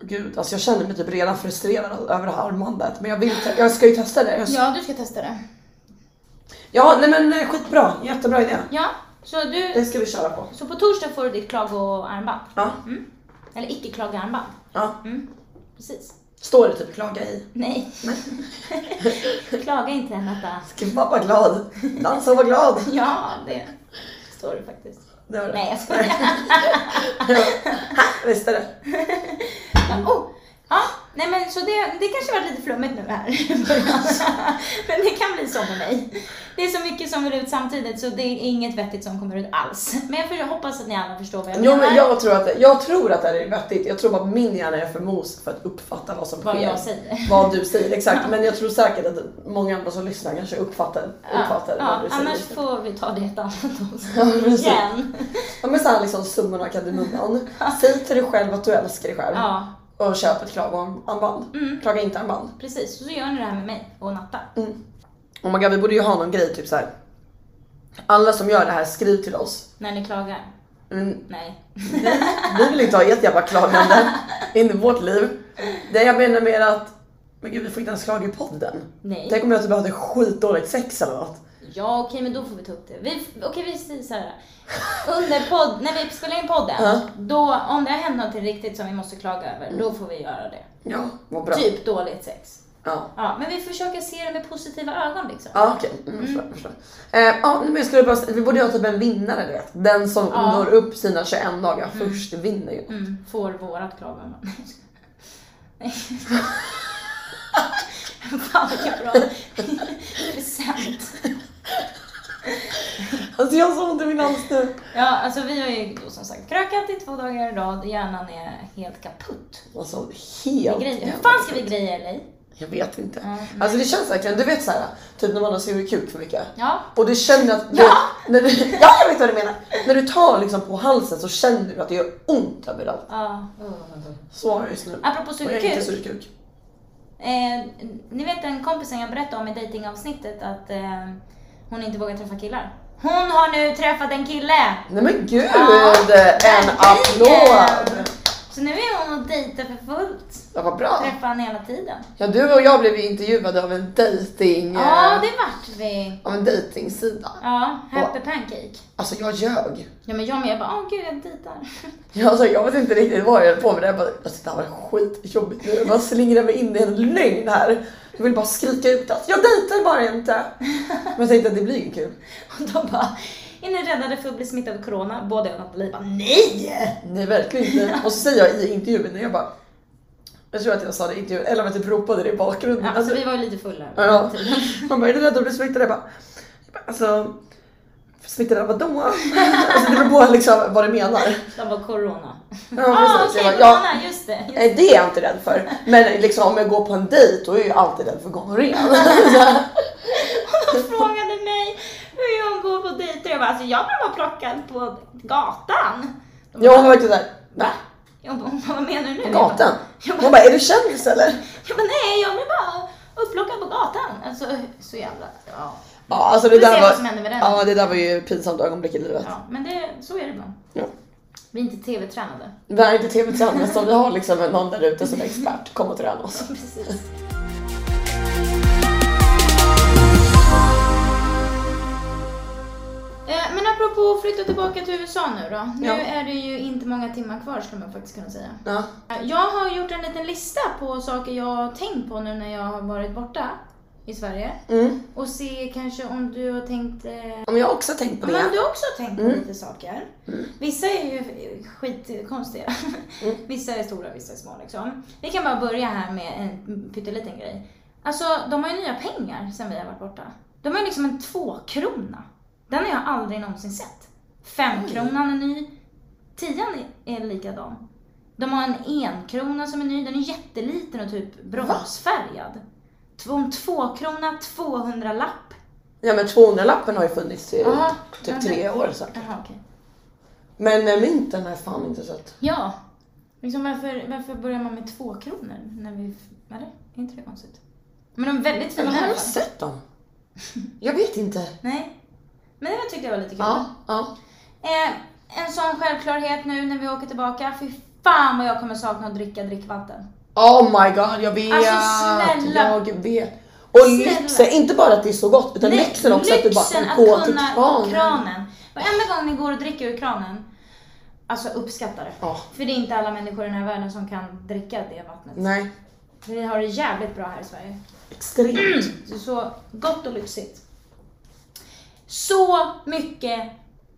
Gud, alltså jag känner mig typ redan frustrerad över det här armbandet. Men jag, vill jag ska ju testa det. Ska... Ja, du ska testa det. Ja, nej men eh, skitbra. Jättebra idé. Ja, så du... Det ska vi köra på. Så på torsdag får du ditt klagoarmband. Ja. Mm. Eller icke-klagoarmband. ja. Mm. Precis. Står det typ klaga i? Nej. *laughs* Klaga inte Natta. Ska pappa vara glad? Dansa och vara glad. *laughs* Ja, det står det faktiskt. Det det. Nej, jag *laughs* skojar. Ha, visst är det. Oh. Ja, nej men så det, det kanske var lite flummigt nu här. *laughs* Men det kan bli så med mig. Det är så mycket som vill ut samtidigt så det är inget vettigt som kommer ut alls. Men jag för- jag hoppas att ni alla förstår vad jag Jo, menar. men jag tror, att, jag tror att det här är vettigt. Jag tror bara att min hjärna är för mos för att uppfatta vad som Vad sker. jag säger. Vad du säger, exakt. Men jag tror säkert att många andra som lyssnar kanske uppfattar, uppfattar ja, vad du säger. annars får vi ta det ett annat avsnitt *laughs* igen. Ja men såhär liksom summan av kardemumman. Säg till dig själv att du älskar dig själv. Ja, Och köp ett klagoarmband. Mm. Klaga inte armband. precis. Och så gör ni det här med mig och Natta. Oh my god, vi borde ju ha någon grej typ så här. Alla som gör det här, skriv till oss. När ni klagar. Mm, Nej. vi vill inte ha ert jävla klagande in i vårt liv. Det jag menar mer att, men gud vi får inte ens klaga i podden. Nej. Tänk om jag typ hade skitdåligt sex eller något. Ja, okej, men då får vi ta upp det. Vi, okej, vi säger så här. Under podd, när vi spelar in podden, Ja. då, om det har hänt något riktigt som vi måste klaga över, då får vi göra det. Ja, vad bra. Typ dåligt sex. Ja. Ja, men vi försöker se det med positiva ögon liksom. Ja okej, mm, förstår, förstår. Eh, ja, men jag skulle bara, vi borde ha typ en vinnare du vet. Den som Ja. når upp sina 21 dagar först vinner ju. Mm, får vårat klagomål. *laughs* *laughs* Nej. Fan vilken bra present. *laughs* Alltså jag har så ont i min hals nu. Ja, alltså vi har ju då som sagt krökat i två dagar i rad. Hjärnan är helt kaputt. Alltså helt grejer. Hur fan ska vi greja LA? Jag vet inte. Ja, Alltså det känns verkligen, du vet såhär, typ när man har skurit kuk för mycket. Ja. Och du känner att, du, Ja. när du, ja jag vet vad du menar. När du tar liksom på halsen så känner du att det gör ont överallt. ja. Så har jag just nu. Apropå sugkuk. sugit kuk. Eh, ni vet den kompisen jag berättade om i datingavsnittet att eh, hon inte vågar träffa killar. Hon har nu träffat en kille! Nej men gud, Ja, en applåd! Så nu är hon och dejtar för fullt. Ja, vad bra. Träffar han hela tiden. Ja, du och jag blev ju intervjuade av en dating, Ja, eh, det vart vi. av en dejtingsida. Ja, Happy Pancake. Alltså jag ljög. Ja men jag med, jag bara åh gud jag dejtar. *laughs* Jag, alltså, jag vet inte riktigt vad jag höll på med. Jag bara, alltså, det här var skitjobbigt nu. Jag bara slingrar mig in i en lögn här. Jag vill bara skrika ut att jag dejtar bara inte. *laughs* Men jag tänkte att det blir inget kul. Och de bara, är ni räddade för att bli smittade av corona? Både jag och Nathalie bara nej! Nej verkligen inte. Och så säger jag i intervjun, jag bara jag tror att jag sa det i intervjun, eller om jag typ ropade det i bakgrunden. Ja, Alltså, så vi var ju lite fulla. Ja. *laughs* Man bara, är du rädd att bli smittad? Jag bara, alltså, smittad av vadå? alltså det beror på liksom vad du menar. De var corona. Ja, ah, okej, Jag bara, ja, corona, just det. Just nej, det är jag inte rädd för. Men liksom om jag går på en dejt då är jag alltid rädd för gonorré. De frågade går på dejter. Jag bara, alltså jag blev bara plockad på gatan. De Jag bara, var verkligen såhär, va? jag bara, vad menar du nu? På bara, gatan? Jag bara, Hon bara, är du kändis eller? jag bara, nej, jag blev bara upplockad på gatan. Alltså, så jävla, ja. Ja, alltså det där var, ja, det där var ju pinsamt ögonblick i livet. ja. Men det, så är det ibland. Ja. Vi är inte tv-tränade. Vi är inte tv-tränare så vi har liksom någon där ute som är expert, kom och träna oss. Precis. Men apropå att flytta tillbaka till USA nu då. Nu Ja. är det ju inte många timmar kvar skulle man faktiskt kunna säga. Ja. Jag har gjort en liten lista på saker jag har tänkt på nu när jag har varit borta i Sverige. Mm. Och se kanske om du har tänkt... Eh... Men jag har också tänkt på det. du har också tänkt på Mm. lite saker. Vissa är ju skitkonstiga. *laughs* Mm. Vissa är stora, vissa är små liksom. Vi kan bara börja här med en pytteliten grej. Alltså, de har ju nya pengar sen vi har varit borta. De har ju liksom en tvåkrona. Den har jag aldrig någonsin sett. Femkronan är ny. Tian är likadan. De har en enkrona som är ny. Den är jätteliten och typ bronsfärgad. Två, en tvåkrona, 200-lapp. Ja men 200-lappen har ju funnits i Ja, typ men- tre år så. Jaha, okej. Men eh, mynten har jag fan inte sett. Ja. Liksom varför, varför börjar man med två kronor när vi... Eller? Är inte det konstigt? Men de är väldigt Men fina har alla jag fall. sett dem? Jag vet inte. Nej. Men det tyckte jag var lite kul. Ja, ja. Eh, en sån självklarhet nu när vi åker tillbaka. Fy fan vad jag kommer sakna att dricka drickvatten. Oh my god, jag vet. Alltså, snälla. Jag vet. Och lyxen, inte bara att det är så gott utan lyxen också att du bara kan gå till kranen. kranen. Varenda gång ni går och dricker ur kranen, alltså uppskatta det. Ja. För det är inte alla människor i den här världen som kan dricka det vattnet. Nej, Vi har det jävligt bra här i Sverige. extremt. Så, så gott och lyxigt. Så mycket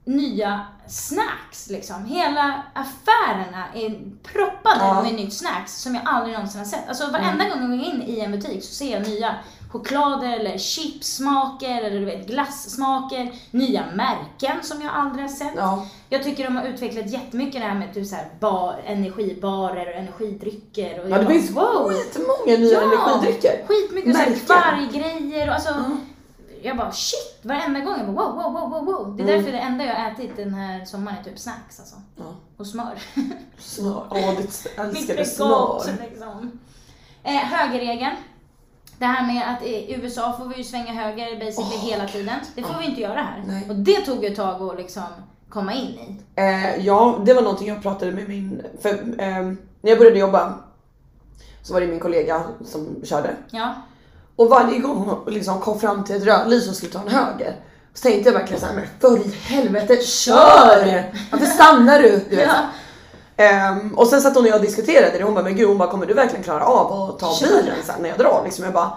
nya snacks liksom. Hela affärerna är proppade Ja. med nytt snacks som jag aldrig någonsin har sett. Alltså varenda gång jag går in i en butik så ser jag nya choklader eller chipssmaker eller du vet glassmaker, nya märken som jag aldrig har sett. Ja. Jag tycker de har utvecklat jättemycket det här med typ så här bar, energibarer och energidrycker. Och Ja, det bara, finns skitmånga nya energidrycker. Skitmycket kvarggrejer och alltså. Ja. Jag bara shit, varenda gång jag bara wow, wow, wow, wow, wow. Det är Mm. därför det enda jag har ätit den här sommaren är typ snacks alltså. Ja. Och smör. Smör. Åh, ditt *laughs* älskade smör. liksom. Eh, högerregeln. Det här med att i USA får vi ju svänga höger basically Åh, hela tiden. Det får vi inte göra här. Nej. Och det tog ju ett tag att liksom komma in i. Eh, ja, det var någonting jag pratade med min... För, ehm, när jag började jobba så var det min kollega som körde. Ja. Och varje gång hon liksom kom fram till ett rödljus och skulle ta en höger. Så tänkte jag verkligen såhär, men för i helvete, kör! Varför stannar du? du vet, *laughs* Ja. Ehm, och sen satt hon och jag diskuterade det hon bara, men gud hon bara, kommer du verkligen klara av att ta Kör. bilen sen när jag drar? Liksom, jag bara,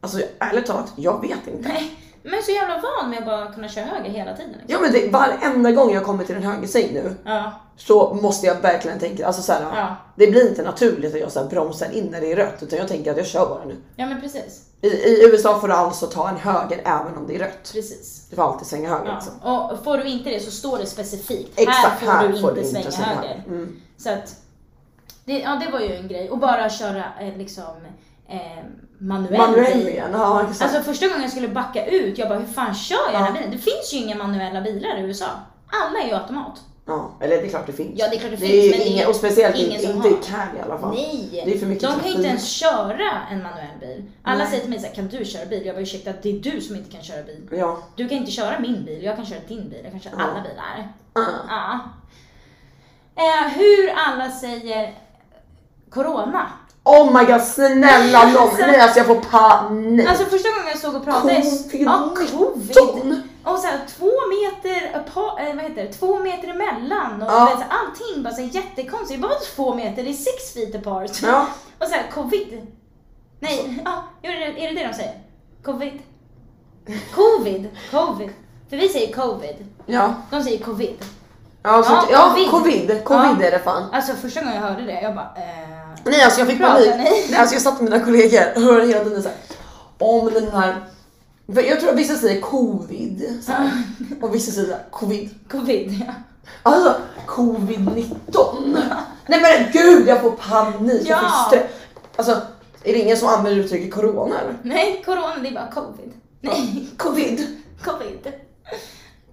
alltså ärligt talat, jag vet inte. Nej. Men så jävla van med att bara kunna köra höger hela tiden. Liksom. Ja men det, varenda gång jag kommer till en högersväng nu Ja. så måste jag verkligen tänka, alltså såhär, Ja. det blir inte naturligt att jag så här bromsar in när det är rött utan jag tänker att jag kör bara nu. ja, men precis. I, i USA får du alltså ta en höger även om det är rött. Precis. Du får alltid svänga höger Ja. liksom. Och får du inte det så står det specifikt. Exakt, här får du inte svänga svänga höger. Mm. Så att, det, ja det var ju en grej. Och bara köra eh, liksom eh, manuell Manuell bil. ja exakt. Alltså första gången jag skulle backa ut, jag bara hur fan kör jag den här Ja. bilen? Det finns ju inga manuella bilar i USA. Alla är ju automat. ja, eller det är klart det finns. Ja det är klart det, det finns men inga, och speciellt ingen som inte i Cali i alla fall. Nej! Det är för mycket De kan ju inte ens köra en manuell bil. Alla Nej. säger till mig såhär, kan du köra bil? Jag bara ursäkta, det är du som inte kan köra bil. Ja. Du kan inte köra min bil, jag kan köra din bil, jag kan köra Ja. alla bilar. Ah. Ja. Eh, hur alla säger corona. Oh my god snälla nån! Nej alltså jag får panik. Alltså första gången jag såg och pratade... Covid. Ja, covid. Och så här, två meter apart, eh, vad heter det? Två meter emellan och Ja. vet, så allting bara så här, jättekonstigt. Bara "Vadå två meter, det är six feet apart. Ja. *laughs* Och så här, covid. Nej, ja, är det är det det de säger? Covid. Covid, covid. För vi säger covid. Ja. De säger covid. Ja, så, Ja, ja, covid. covid. Covid, Ja. är det fan. Alltså första gången jag hörde det, jag bara eh, Nej alltså jag fick Pratar panik. ni? Nej, alltså jag satt med mina kollegor och hörde hela tiden såhär. Om den här. Jag tror att vissa säger covid. Så här, och vissa säger covid. covid. Ja. Alltså covid-19. Nej men gud jag får panik. Jag får Ja. stress. Alltså är det ingen som använder uttrycket corona eller? Nej, corona det är bara covid. Nej, Covid. covid.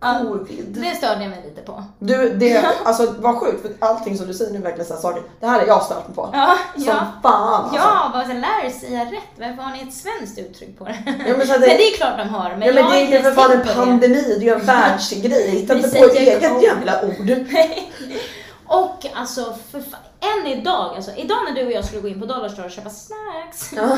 Covid. det störde jag mig lite på. Du, det, *laughs* alltså vad sjukt för allting som du säger nu är verkligen sådana saker. Det här är jag stört mig på. Ja, Som ja. fan alltså. Ja, bara så lär säga rätt. Varför har ni ett svenskt uttryck på det? Ja, men *laughs* att men det- det är klart de har. Men, Ja, men det är ju för fan en det. pandemi, det är ju en *laughs* världsgrej. Hitta inte på ett eget covid. jävla ord. Och alltså, för fan, än idag, alltså, idag när du och jag skulle gå in på Dollarstore och köpa snacks. Ja.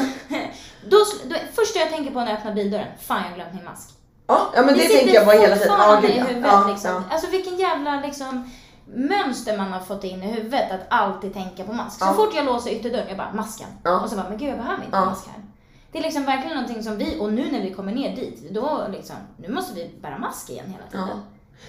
Då, då, första jag tänker på när jag öppnar bildörren, fan jag har glömt min mask. Ja, ja men det, sitter tänker jag på hela tiden. Ja, gud, i ja. huvudet Ja, liksom. ja. Alltså vilken jävla liksom mönster man har fått in i huvudet att alltid tänka på mask. Så Ja. fort jag låser ytterdörren, jag bara masken. Ja. Och så bara, men gud jag behöver inte Ja. mask här. Det är liksom verkligen någonting som vi, och nu när vi kommer ner dit, då liksom, nu måste vi bära mask igen hela Ja. tiden.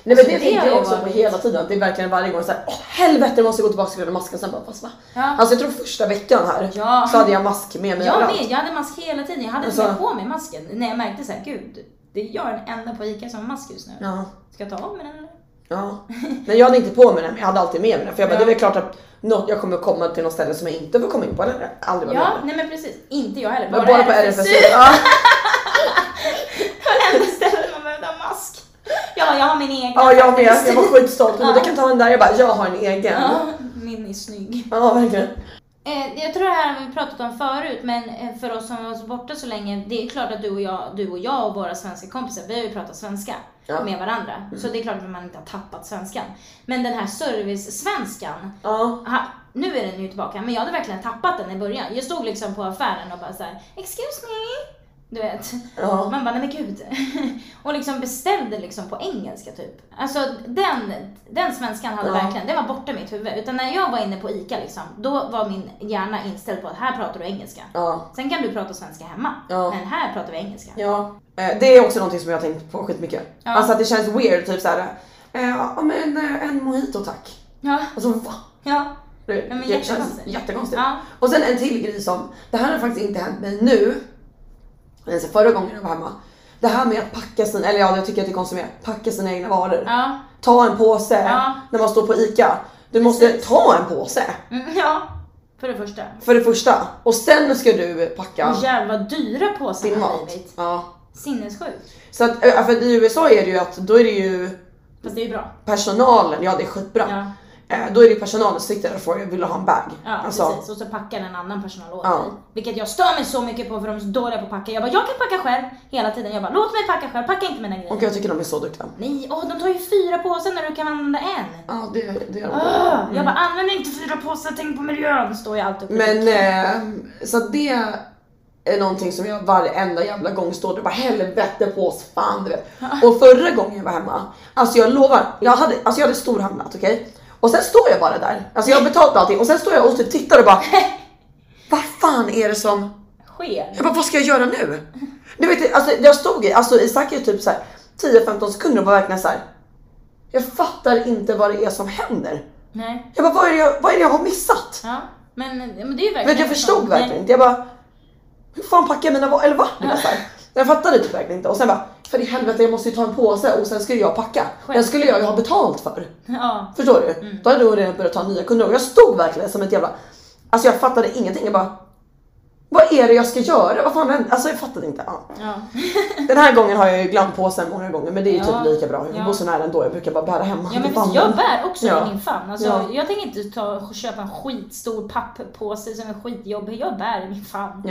Nej men Alltså, det det tänker jag också på hela tiden. Att det är verkligen varje gång såhär, åh helvete jag måste gå tillbaka till masken. Sen bara, fast va? Ja. Alltså jag tror första veckan här Ja. så hade jag mask med mig Jag med, jag hade mask hela tiden. Jag hade Alltså- alltså, på mig masken när jag märkte såhär, gud, det är jag den enda på ICA som har mask just nu. Ja. Ska jag ta av mig den eller? Ja. Men jag hade inte på mig den, men jag hade alltid med mig den. För jag bara, Ja. det är väl klart att något, jag kommer komma till något ställe som jag inte får komma in på eller aldrig vara Ja, med. nej men precis. Inte jag heller. Men bara på RFSU. *laughs* Ja. Varenda ställe man behövde ha mask. Ja, jag har min egen. ja, jag med. Jag var *laughs* skitstolt. Ja. du kan ta den där. Jag bara, jag har en egen. Ja, min är snygg. Ja, verkligen. Eh, jag tror det här har vi pratat om förut, men eh, för oss som varit borta så länge, det är klart att du och jag, du och, jag och våra svenska kompisar, vi har ju pratat svenska Ja. Mm. med varandra. Så det är klart att man inte har tappat svenskan. Men den här service-svenskan, Ja. ha, nu är den ju tillbaka, men jag hade verkligen tappat den i början. Jag stod liksom på affären och bara så här: excuse me. Du vet. Ja. Man bara, nej men gud. *laughs* och liksom beställde liksom på engelska typ. Alltså den, den svenskan hade Ja. verkligen, den var borta i mitt huvud. Utan när jag var inne på ICA liksom, då var min hjärna inställd på att här pratar du engelska. Ja. Sen kan du prata svenska hemma, men här pratar vi engelska. Ja, eh, det är också någonting som jag har tänkt på skitmycket. Ja. Alltså att det känns weird, typ såhär, eh, ja men eh, en mojito tack. Ja, Alltså va? ja. Det, Ja, men det känns jättekonstigt. jättekonstigt. Ja. Och sen en till grej som, det här har faktiskt inte hänt mig nu. Men så förra gången jag var hemma. Det här med att packa sina, eller ja jag tycker att det är konstigt med, packa sina egna varor. Ja. Ta en påse Ja. när man står på ICA. Du måste Precis. ta en påse Mm, ja. För det första. för det första. Och sen ska du packa Och jävlar vad dyra påsarna din har mat. blivit. Ja. Sinnessjukt. Så att, eh, för i USA är det ju att då är det ju Fast det är bra. personalen, ja det är skitbra. Ja. Eh, då är det personalen som sitter där och frågar vill du ha en bag? Ja Alltså, precis, och så packar en annan personal åt Ja. dig. Vilket jag stör mig så mycket på för de är så dåliga på att packa. Jag bara, jag kan packa själv hela tiden. Jag bara, låt mig packa själv, packa inte mina grejer. Och jag tycker de är så duktiga. Nej, åh de tar ju fyra påsar när du kan använda en. Ja, det, det gör de. Ah, Jag bara, använd inte fyra påsar, tänk på miljön, står jag alltid upp. Men eh, så det är någonting som jag varenda jävla gång står där och bara helvete på oss fan du vet. Och förra gången jag var hemma, alltså jag lovar, jag hade, alltså jag hade storhandlat okej? Och sen står jag bara där, alltså jag har betalt allting och sen står jag och typ tittar och bara *laughs* vad fan är det som Sker. jag bara, vad ska jag göra nu? Du vet, alltså jag stod i, alltså i säkert typ så här 10-15 sekunder och var verkligen så här. Jag fattar inte vad det är som händer. Nej. Jag bara, vad är det jag, vad är jag har missat? Ja, men, men det är verkligen Men jag förstod sånt. verkligen inte. Jag bara, hur fan packar jag mina eller va? Här. Jag fattade typ verkligen inte. Och sen bara, för i helvete jag måste ju ta en påse och sen skulle jag packa. Den skulle jag ju ha betalt för. Ja. Förstår du? Då hade jag redan börjat ta nya kunder och jag stod verkligen som ett jävla, alltså jag fattade ingenting. Jag bara, vad är det jag ska göra? Vad fan händer? Alltså jag fattade inte. Ja. Ja. *laughs* Den här gången har jag ju glömt påsen många gånger men det är ju typ lika bra. Jag Ja. bor så nära ändå, jag brukar bara bära hem Ja men jag bär också Ja. i min famn. Alltså, Ja. Jag tänker inte ta köpa en skitstor papppåse som är skitjobbig. Jag bär i min famn.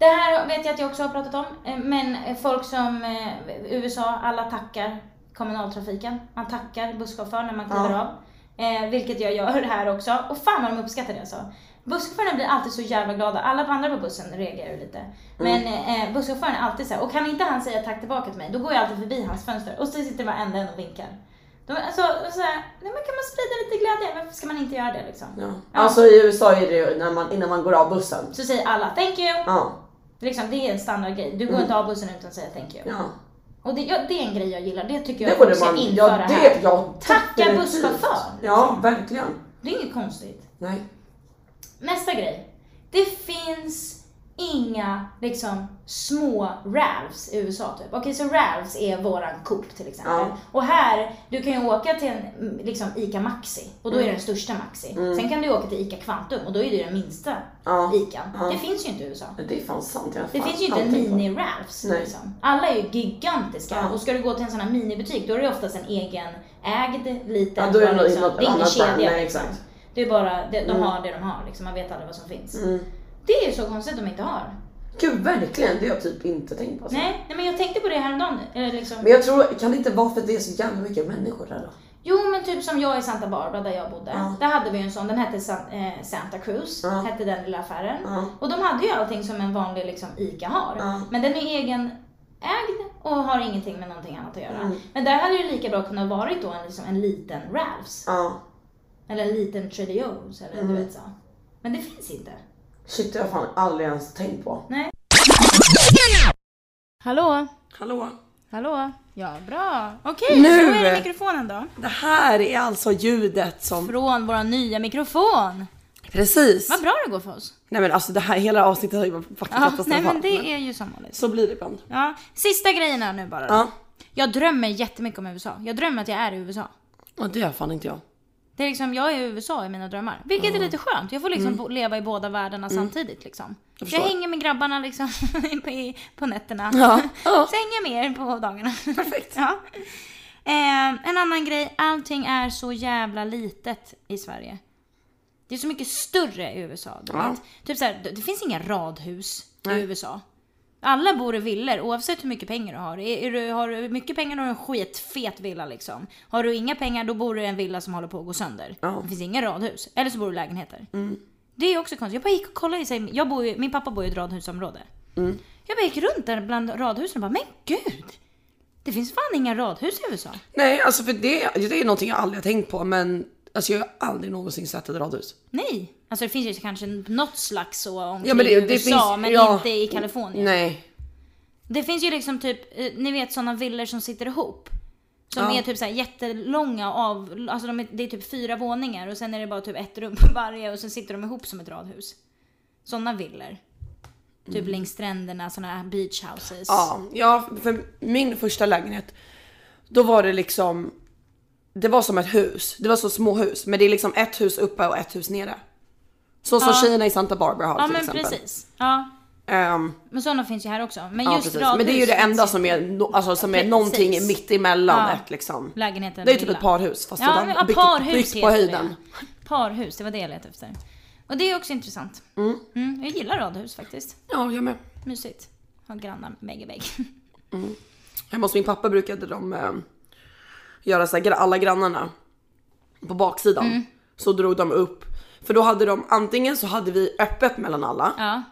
Ja. Det här vet jag att jag också har pratat om. eh, Men eh, folk som eh, USA, alla tackar kommunaltrafiken. Man tackar busschauffören när man kliver Ja. av. Eh, vilket jag gör här också. Och fan vad de uppskattar det alltså. Busschaufförerna blir alltid så jävla glada. Alla andra på bussen reagerar ju lite. Men eh, busschauffören är alltid så här. och kan inte han säga tack tillbaka till mig, då går jag alltid förbi hans fönster och så sitter varenda en och vinkar. De, alltså, så här, nej, men kan man sprida lite glädje? Varför ska man inte göra det liksom? ja. Alltså i USA är det ju när man, innan man går av bussen. Så säger alla thank you. Ja. Liksom, det är en standardgrej. Du går inte av bussen utan att säga thank you. Ja. Och det, ja, det är en grej jag gillar. Det tycker jag Det folk borde ska man, införa ja det, här. ja Tacka definitivt. busschaufför. Ja, verkligen. Det är inget konstigt. Nej. Nästa grej. Det finns inga liksom små Ralphs i USA typ. Okej, så Ralphs är våran Coop till exempel. Ja. Och här, du kan ju åka till en mm, liksom ICA Maxi och då är det den största Maxi. Sen kan du åka till ICA Kvantum och då är det den minsta Mm. Ja. ICA. Ja. Det finns ju inte i USA. Det är fan sant. Jag Det finns ju inte en mini-Ralphs liksom. Alla är ju gigantiska Ja. och ska du gå till en sån här minibutik då är det oftast en egen ägd liten. Ja, då är det bara något- något det är ingen kedja Nej, liksom. Det är bara, det, de Mm. har det de har liksom. Man vet aldrig vad som finns. Det är ju så konstigt att de inte har. Gud verkligen, det har jag typ inte tänkt på. Alltså. Nej, nej men jag tänkte på det häromdagen. Eller liksom. Men jag tror, kan det inte vara för att det är så jävla mycket människor där då? Jo men typ som jag i Santa Barbara där jag bodde. Ja. Där hade vi en sån, den hette eh, Santa Cruz, Ja. hette den lilla affären. Ja. Och de hade ju allting som en vanlig liksom, ICA har. Men den är egenägd och har ingenting med någonting annat att göra. Mm. Men där hade det lika bra kunnat varit då en, liksom, en liten Ralphs. Eller en liten Trader Joe's eller Mm. du vet så. Men det finns inte. Shit, det har jag fan aldrig ens tänkt på. Nej. Hallå? Hallå? Hallå? Ja, bra. Okej, Nu. så är det mikrofonen då. Det här är alltså ljudet som... Från vår nya mikrofon. Precis. Vad bra det går för oss. Nej men alltså det här hela avsnittet har ju varit faktiskt Ja, nej men det är ju som vanligt. Så blir det ibland. Ja, sista grejerna nu bara. då. Ja. Jag drömmer jättemycket om USA. Jag drömmer att jag är i USA. Och det gör fan inte jag. Det är liksom, jag är i USA i mina drömmar. Vilket är lite skönt. Jag får liksom Mm. leva i båda världarna samtidigt liksom. Jag, förstår. hänger med grabbarna liksom *laughs* på, på nätterna. Ja. *laughs* Ja. Så hänger jag med er på dagarna. *laughs* Perfekt. ja. eh, en annan grej, allting är så jävla litet i Sverige. Det är så mycket större i USA. Du Ja. vet. Typ så här, det, det finns inga radhus Nej. i USA. Alla bor i villor oavsett hur mycket pengar du har. Är, du, har du mycket pengar då har du en skitfet villa liksom. Har du inga pengar då bor du i en villa som håller på att gå sönder. Mm. Det finns inga radhus. Eller så bor du i lägenheter. Det är också konstigt. Jag bara gick och kollade i sig. Jag bor ju, min pappa bor i ett radhusområde. Mm. Jag bara gick runt där bland radhusen och bara, men gud! Det finns fan inga radhus i USA. Nej alltså för det, det är någonting jag aldrig har tänkt på men alltså jag har aldrig någonsin sett ett radhus. Nej. Alltså det finns ju kanske något slags så omkring Ja, men det- det USA, finns- men ja. inte i Kalifornien. Nej. Det finns ju liksom typ, eh, ni vet sådana villor som sitter ihop. Som Ja. är typ så här jättelånga av, alltså de är, det är typ fyra våningar och sen är det bara typ ett rum på varje och sen sitter de ihop som ett radhus. Sådana villor. Typ längs stränderna, sådana beach houses. Ja, ja, för min första lägenhet, då var det liksom, det var som ett hus. Det var så små hus, men det är liksom ett hus uppe och ett hus nere. Så som Ja. tjejerna i Santa Barbara har Ja till men exempel. precis. Ja. Ehm, Men sådana finns ju här också. Men ja, just precis. radhus Men det är ju det enda som är, no, alltså, som är Precis. någonting mitt emellan Ja. ett liksom. Lägenheten Det är ju typ lilla. ett parhus fast Ja, men, ja, byggt, parhus byggt på höjden. Det. Parhus, det var det jag letade efter. Och det är också intressant. Mm. jag gillar radhus faktiskt. Ja, jag med. Mysigt. Ha grannar vägg i *laughs* vägg. Hemma hos min pappa brukade de eh, göra så här, gra- alla grannarna på baksidan. Mm. Så drog de upp, för då hade de antingen så hade vi öppet mellan alla. Ja.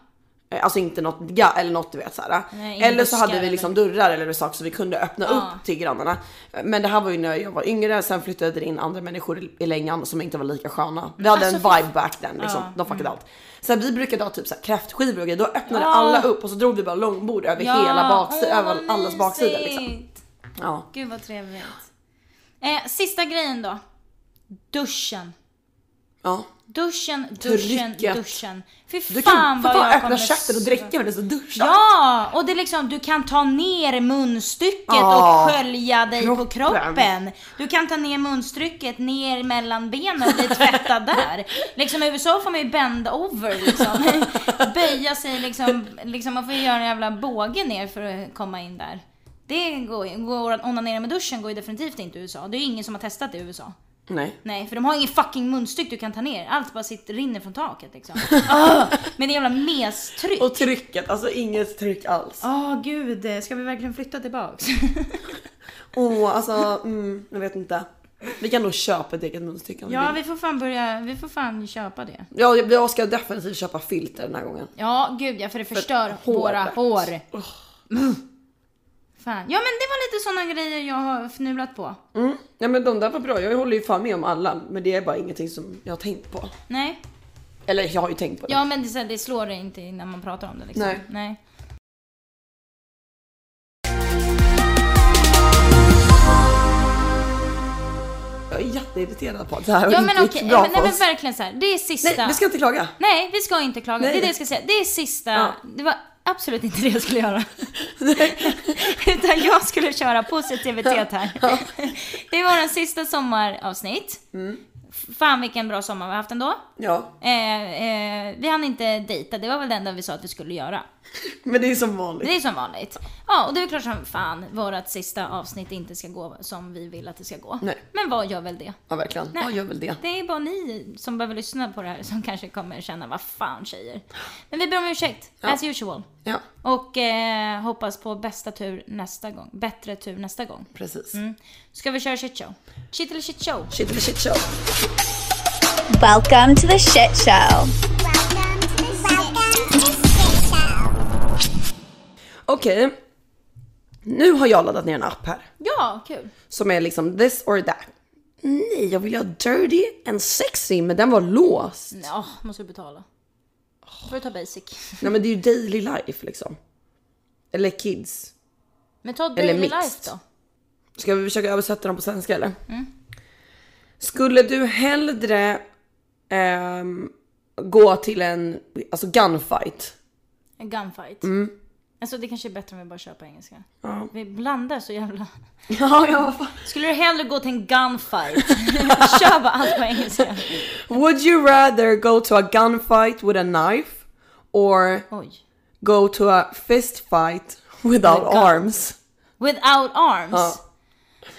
Eh, Alltså inte något ga eller något du vet såhär. Eller så hade vi liksom dörrar eller saker så vi kunde öppna Ja. upp till grannarna. Men det här var ju när jag var yngre, sen flyttade det in andra människor i- längan som inte var lika sköna. Vi hade en Alltså, vibe back then liksom, Ja, de fuckade allt. Så här, vi brukade ha typ så här kräftskivor och grejer, då öppnade Ja. alla upp och så drog vi bara långbord över hela baksidan, åh, över allas baksida liksom. Ja. Gud vad trevligt. Eh, sista grejen då. Duschen. Ja. Duschen, duschen, Trycket. duschen. Fy Du fan kan vad jag öppna kommer och dricka med det så duschar. Ja! Och det är liksom, du kan ta ner munstycket Ja. och skölja dig på Kroppen. kroppen. Du kan ta ner munstycket ner mellan benen och bli tvättad *laughs* där. Liksom i USA får man ju bend over liksom. *laughs* Böja sig liksom, liksom, man får ju göra en jävla båge ner för att komma in där. Det går går att onanera med duschen går ju definitivt inte i USA. Det är ju ingen som har testat det i USA. Nej. Nej, för de har ingen fucking munstyck du kan ta ner. Allt bara sitter, rinner från taket liksom. *laughs* Ah, med det jävla mestryck. Och trycket, alltså inget tryck alls. Åh gud, ska vi verkligen flytta tillbaks? *laughs* Åh, alltså, mm, jag vet inte. Vi kan nog köpa ett eget munstycke om ja, vi får fan börja, vi får fan köpa det. Ja, jag ska definitivt köpa filter den här gången. Ja, gud ja, för det förstör håret. våra hår. Mm. Fan. Ja, men det var lite sådana grejer jag har fnulat på. Mm. Ja men de där var bra, jag håller ju fan med om alla. Men det är bara ingenting som jag har tänkt på. Nej. Eller jag har ju tänkt på det. Ja, men det, är så här, det slår det inte när man pratar om det liksom. Nej. Nej. Jag är jätteirriterad på att det här Ja, inte men gick okej, bra men, för nej, men oss. verkligen så här. Det är sista. Nej, vi ska inte klaga. Nej, vi ska inte klaga. Nej. Det är det jag ska säga. Det är sista. Ja. Det var absolut inte det jag skulle göra. *laughs* Utan jag skulle köra positivitet här. Det var den sista sommaravsnitt. Mm. Fan vilken bra sommar vi har haft ändå. Ja, Eh, eh, vi hann inte dejta, det var väl det enda vi sa att vi skulle göra. men det är som vanligt. Det är som vanligt. Ja, och det är klart som fan vårat sista avsnitt inte ska gå som vi vill att det ska gå. Nej. Men vad gör väl det? Ja verkligen. Nej. Ja, gör väl det. Det är bara ni som behöver lyssna på det här som kanske kommer känna vad fan tjejer. Men vi ber om ursäkt, Ja. as usual. Ja, Och eh, hoppas på bästa tur nästa gång. Bättre tur nästa gång. precis. Mm. Ska vi köra shit show? Shit eller shit show? Shit eller shit show. Welcome to the shit show. Okej. Nu har jag laddat ner en app här. Ja, kul. Som är liksom this or that. Nej, jag vill ha dirty and sexy, men den var låst. Ja, måste du betala. får du ta basic. Nej men det är ju daily life liksom. Eller kids. Men ta Eller daily mixed. life då. Ska vi försöka översätta dem på svenska eller? Skulle du hellre ehm, gå till en alltså gunfight? En gunfight. Alltså det kanske är bättre om vi bara kör på engelska. Ja. Vi blandar så jävla... *laughs* Ja, ja. Skulle du hellre gå till en gunfight? *laughs* kör bara allt på engelska. Would you rather go to a gunfight with a knife or Oj. go to a fist fight without With arms? Without arms? Ja.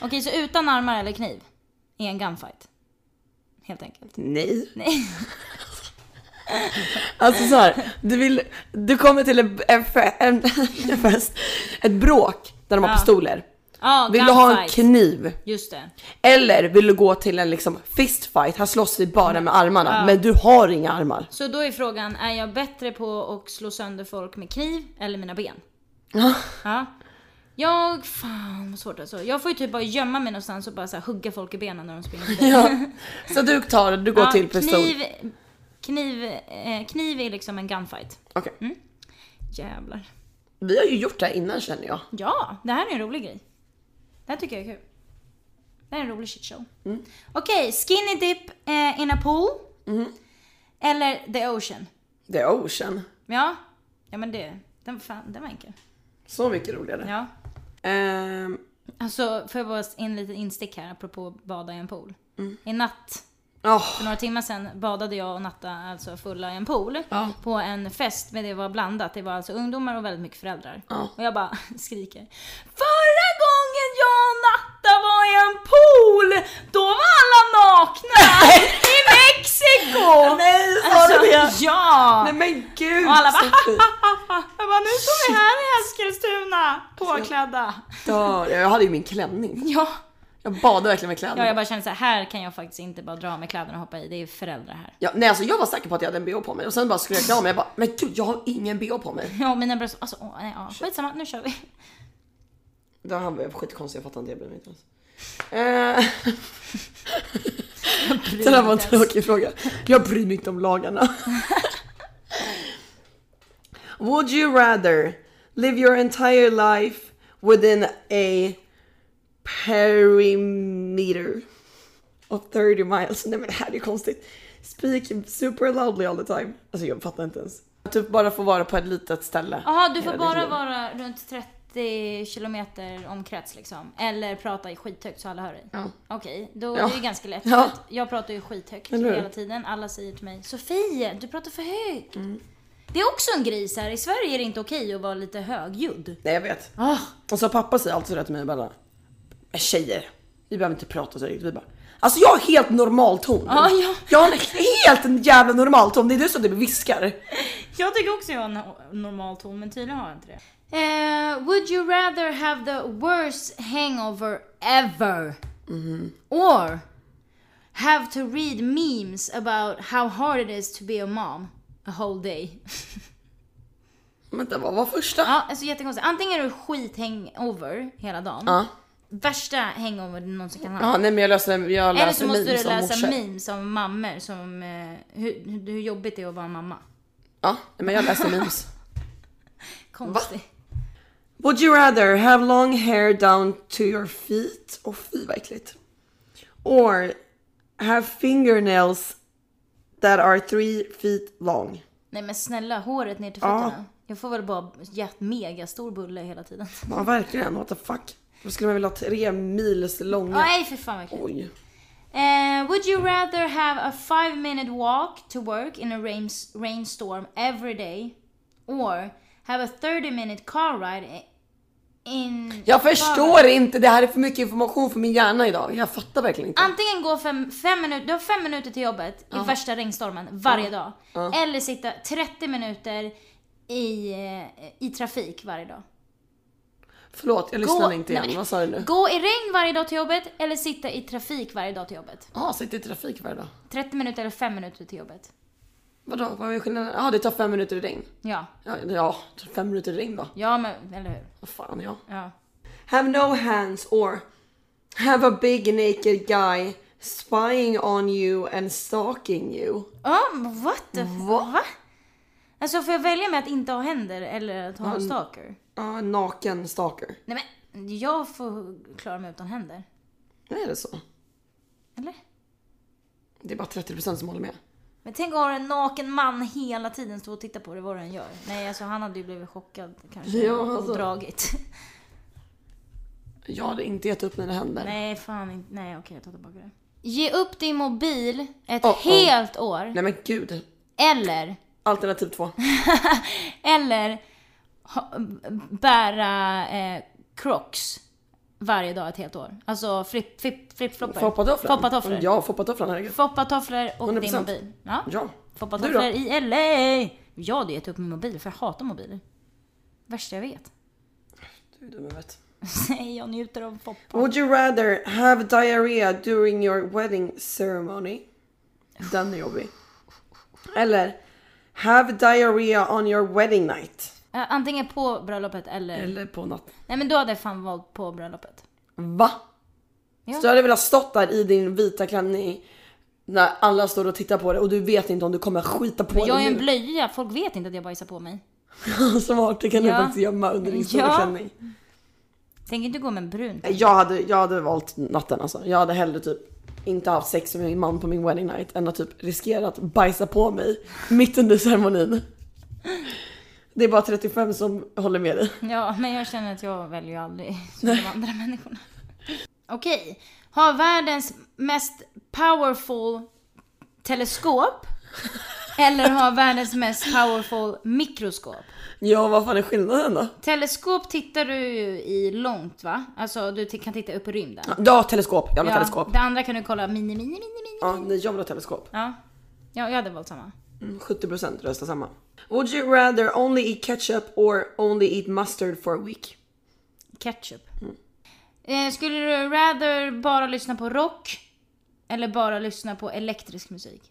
Okej, så utan armar eller kniv? I en gunfight? Helt enkelt. Nej. Nej. *laughs* Alltså så här, du vill, du kommer till en, en, en, en fest, ett bråk där de har Ja. pistoler. Ja, Vill du ha en gunfight. kniv? Just det. Eller vill du gå till en liksom fistfight? Här slåss vi bara med armarna, men du har inga armar. Så då är frågan, är jag bättre på att slå sönder folk med kniv eller mina ben? Ja. Ja. Jag, fan vad svårt alltså. Jag får ju typ bara gömma mig någonstans och bara så här, hugga folk i benen när de springer *laughs* förbi. Ja. Så du tar, du går Ja, till pistol. Kniv, kniv, eh, kniv är liksom en gunfight. Okej. Mm. Jävlar. Vi har ju gjort det här innan känner jag. Ja, det här är en rolig grej. Det här tycker jag är kul. Det här är en rolig shitshow. Mm. Okej, skinny dip eh, in a pool. Mm. Eller the ocean. The Ocean. Ja, ja men det, den, fan, den var enkel. Så mycket roligare. Ja. Ehm, Alltså, får jag bara in lite instick här apropå bada i en pool. Mm. I natt Ja. För några timmar sedan badade jag och Natta alltså fulla i en pool. Ja. På en fest, men det var blandat. Det var alltså ungdomar och väldigt mycket föräldrar. Ja. Och jag bara *laughs* skriker. Förra gången jag och Natta var i en pool, då var alla nakna! *laughs* I Mexiko! Nej, sa du det? Alltså, Ja! Nej men gud! Och alla bara. *laughs* Jag bara, nu står vi här i Eskilstuna, påklädda. Dör. Jag hade ju min klänning. Ja. Jag badade verkligen med kläderna. ja, jag bara kände så här, här kan jag faktiskt inte bara dra med kläderna och hoppa i. Det är föräldrar här. Ja, nej alltså jag var säker på att jag hade en bh på mig och sen bara skulle jag klä mig. Jag bara, men gud jag har ingen bh på mig. Ja, mina bröst, alltså åh, nej, ja. skitsamma, nu kör vi. Det här var skitkonstigt, jag fattar inte, jag bryr mig inte ens. Eh, det där var en tråkig fråga. Jag bryr mig inte om lagarna. *laughs* Would you rather live your entire life within a perimeter of 30 miles? Nej men det här är ju konstigt. Speak super loudly all the time. Alltså jag fattar inte ens. Typ bara få vara på ett litet ställe. Jaha, du får hela ditt bara liv. vara runt 30 kilometer omkrets liksom. Eller prata i skithögt så alla hör dig. Ja. Okej, då Ja. är det ju ganska lätt. Ja. Jag pratar ju skithögt hela tiden. Alla säger till mig Sofie, du pratar för högt. Mm. Det är också en gris här. I Sverige är det inte okej att vara lite högljudd. Nej jag vet. Ah, Och så pappa säger alltid det till mig bara. "Men Tjejer, vi behöver inte prata så högt. Vi bara. Alltså jag har helt normal ton. Ja, ja. Jag har en helt en jävla normal ton. Det är du som typ viskar. jag tycker också jag har en normal ton, men tydligen har jag inte det. Eh, would you rather have the worst hangover ever? Mm-hmm. Or have to read memes about how hard it is to be a mom a whole day? *laughs* Vänta vad var första? Ja, alltså jättekonstigt. Antingen är du skit-hangover hela dagen. Ja. Värsta hangover du någonsin kan ha. Ja, nej men jag läser, jag läser Eller så måste du om läsa morsor. memes av mammor som eh, hur, hur, jobbigt det är att vara mamma. Ja, men jag läser memes. *laughs* Konstigt. Would you rather have long hair down to your feet? Och fy vad äckligt. Or have fingernails that are three feet long? Nej men snälla, håret ner till Ja. fötterna. Jag får väl bara jätt mega stor bulle hela tiden. Ja verkligen, what the fuck. Då skulle man vilja ha tre mils långa. Nej för fan äckligt. Oj. Eh, would you rather have a five minute walk to work in a rain, rainstorm every day? Or have a 30 minute car ride in... Jag förstår inte, det här är för mycket information för min hjärna idag. Jag fattar verkligen inte. Antingen gå fem, fem minuter, du har fem minuter till jobbet i värsta regnstormen varje dag. Eller sitta 30 minuter i, eh, i trafik varje dag. Förlåt, jag lyssnade inte igen. nej, Vad sa du nu? Gå i regn varje dag till jobbet eller sitta i trafik varje dag till jobbet. Ja, sitter i trafik varje dag. 30 minuter eller 5 minuter till jobbet. Vadå, vad är skillnaden? Ja, det tar fem minuter i regn. Ja, Ja, ja fem minuter i regn då. ja men eller hur. Vad fan, ja. Ja. Have no hands or have a big naked guy spying on you and stalking you. Oh, what the Va? Va? Alltså får jag välja med att inte ha händer eller att ha en stalker? Ja, naken stalker. Nej men, jag får klara mig utan händer. Är det så? Eller? Det är bara 30% som håller med. Men tänk att ha en naken man hela tiden stå och titta på det, vad den gör. Nej, alltså han hade ju blivit chockad kanske. Ja, alltså. Och dragit. Jag hade inte gett upp mina händer. Nej, fan inte. Nej, okej, jag tar tillbaka det. Ge upp din mobil ett Oh, oh. helt år. Nej men gud. Eller, Alternativ två. *laughs* eller ha, bära eh, crocs varje dag ett helt år. Alltså flip, flip, flip-floppar. Foppatofflan. Foppatofflor. Ja, foppatofflan herregud. Foppatofflor och 100%. din mobil. Ja. Ja. Foppatofflor i LA. Jag hade gett upp min mobil för jag hatar mobiler. Värsta jag vet. Du är dum i huvudet. *laughs* Nej, jag njuter av foppa. Would you rather have diarrhea during your wedding ceremony? Den är jobbig. Eller have diarrhea on your wedding night. Eh, Antingen på bröllopet eller... Eller på natten. Nej men då hade jag fan valt på bröllopet. Va? Ja. Så du hade velat stått där i din vita klänning när alla står och tittar på dig och du vet inte om du kommer skita på Men jag är dig en nu. blöja, folk vet inte att jag bajsar på mig. *laughs* Smart, det kan du Ja. faktiskt gömma under din stora Ja. klänning. Tänk inte gå med en brun. Jag hade, jag hade valt natten alltså. Jag hade hellre typ inte haft sex med min man på min wedding night än att typ riskera att bajsa på mig mitt under ceremonin. Det är bara 35 som håller med dig. Ja, men jag känner att jag väljer ju aldrig *laughs* som de andra människorna. Okej. Ha världens mest powerful teleskop eller ha världens mest powerful mikroskop? Ja, vad fan är skillnaden då? Teleskop tittar du ju i långt va? Alltså du kan titta upp i rymden. Ja, teleskop. Jag vill Ja, teleskop. det andra kan du kolla mini, mini, mini, mini. Ja, nej, jag vill ha teleskop. Ja, ja jag hade valt samma. Mm, 70% röstar samma. Would you rather only eat ketchup or only eat mustard for a week? Ketchup. Eh, skulle du rather bara lyssna på rock eller bara lyssna på elektrisk musik?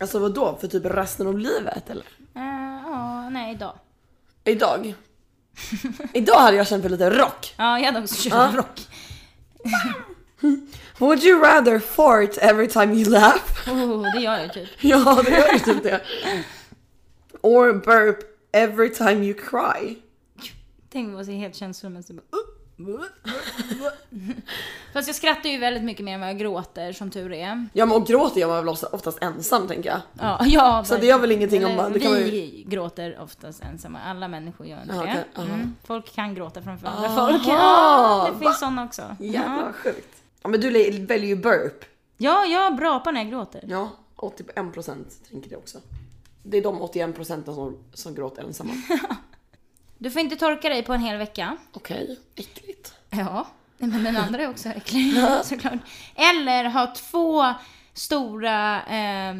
Alltså vad då? För typ resten av livet eller? Eh, Ja, nej idag. Idag? Idag hade jag känt för lite rock. Ja, jag hade också kört Ja. rock. *laughs* Would you rather fart every time you laugh? Oh, det gör jag typ. ja, det gör ju typ det. Or burp every time you cry? Tänk vad jag helt känslomässig. *laughs* Fast jag skrattar ju väldigt mycket mer än vad jag gråter som tur är. Ja men och gråter gör man väl oftast ensam tänker jag. Ja, *laughs* ja Så det gör väl ingenting om man- det kan Vi gråter oftast ensamma. Alla människor gör inte Ja, det. okej, aha. Mm. Folk kan gråta framför andra folk. *laughs* Ja, det finns sådana också. Jävlar Ja. sjukt. Ja men du väljer ju burp. ja, jag brapar när jag gråter. Ja, 81% tänker det också. Det är de 81% som, som gråter ensamma. *laughs* Du får inte torka dig på en hel vecka. Okej, äckligt. Ja, men den andra är också äcklig *laughs* såklart. Eller ha två stora eh,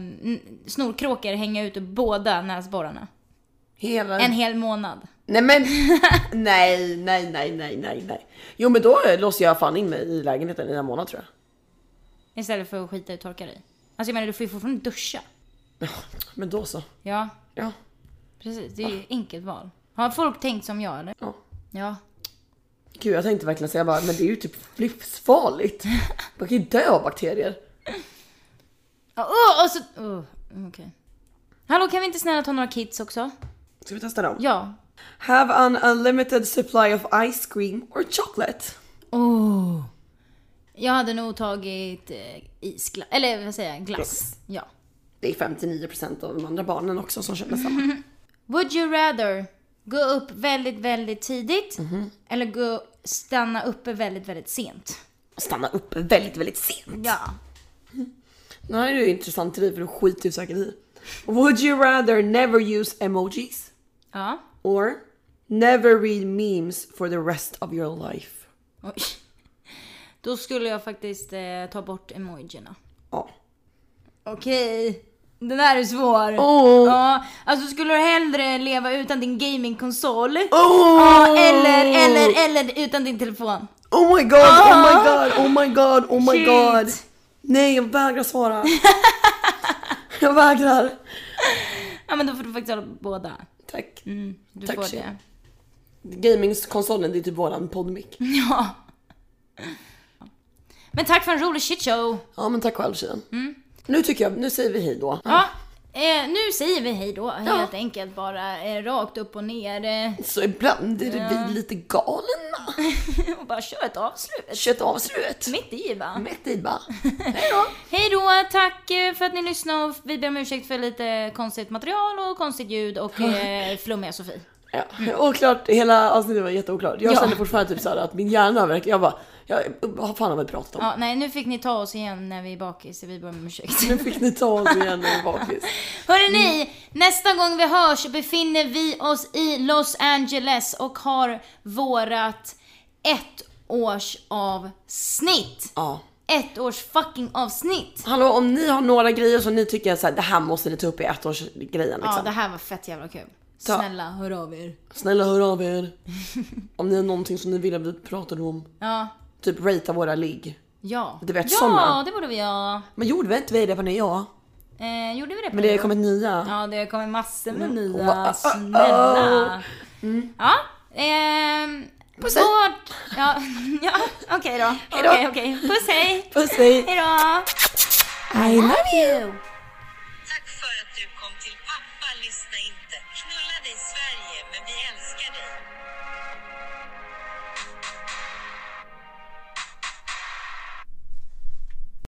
snorkråkor hänga ut ur båda näsborrarna. Hela... En hel månad. Nej men, *laughs* nej, nej, nej, nej, nej, nej. Jo men då låser jag fan in mig i lägenheten i en månad tror jag. Istället för att skita i att torka dig. Alltså jag menar du får ju fortfarande duscha. Ja, men då så. Ja, Ja, precis. Det är ju enkelt val. Har folk tänkt som jag eller? ja. Ja. Gud jag tänkte verkligen säga bara, men det är ju typ livsfarligt. Man kan ju dö av bakterier. Oh, oh, och så... Oh, Okej. Hallå kan vi inte snälla ta några kids också? Ska vi testa dem? Ja. Have an unlimited supply of ice cream or chocolate. Oh. Jag hade nog tagit eh, isglass, eller vad säger jag, glass. Ja. Det är 59% av de andra barnen också som känner samma. *laughs* Would you rather gå upp väldigt, väldigt tidigt eller gå, stanna uppe väldigt, väldigt sent? Stanna uppe väldigt, väldigt sent. Ja. Det här är ju intressant till dig för du skiter ju säkert i. Would you rather never use emojis? Ja. Or never read memes for the rest of your life? Oj. *laughs* Då skulle jag faktiskt eh, ta bort emojierna. Ja. Okej. Den här är svår. Åh. Ja, alltså skulle du hellre leva utan din gamingkonsol? Oh! Ja, eller, eller, eller utan din telefon? Oh my god, oh my god, oh my god, oh my Shit. god. Nej, jag vägrar svara. *laughs* jag vägrar. Ja men då får du faktiskt ha båda. Tack. Mm, du Tack, får det. Gamingskonsolen, det är typ våran poddmick. *laughs* Ja. Men tack för en rolig shitshow. Ja men tack själv tjejen. Nu tycker jag, nu säger vi hej då. Ja, eh, nu säger vi hej då helt enkelt bara eh, rakt upp och ner eh, Så ibland är det vi lite galna. och *laughs* bara kör ett avslut. Kött avslut. Mitt i va? Mitt i bara. *laughs* Hej då. Hej då, tack eh, för att ni lyssnade och vi ber om ursäkt för lite konstigt material och konstigt ljud och *laughs* eh, flummiga Sofie. Ja, oklart, hela avsnittet var jätteoklart. Jag Ja. kände fortfarande typ såhär att min hjärna verkar, jag bara, jag, vad fan har vi pratat om? Ja, nej nu fick ni ta oss igen när vi är bakis, så vi ber om ursäkt. Nu fick ni ta oss igen när vi är bakis. *laughs* Hörrni, ni, nästa gång vi hörs befinner vi oss i Los Angeles och har vårat ett års avsnitt. Ja. Ett års fucking avsnitt. Hallå, om ni har några grejer som ni tycker att så här, det här måste ni ta upp i ettårsgrejen liksom. Ja, det här var fett jävla kul. Ta- Snälla, hör av er. Snälla hör av er. om ni har någonting som ni vill att vi pratar om. Ja. Typ ratea våra ligg. Ja. Du vet, ja, såna. det borde vi göra. Men gjorde vi inte vi det på nyår? Eh, gjorde vi det på Men det har kommit nya. Ja, det har kommit massor med Va- nya. ah, ah, Snälla. Ja. Ehm, Puss, hej. Ja, *laughs* ja okej då. Hej då. Okej, okej. Puss hej. Puss hej. Hej då. I love you.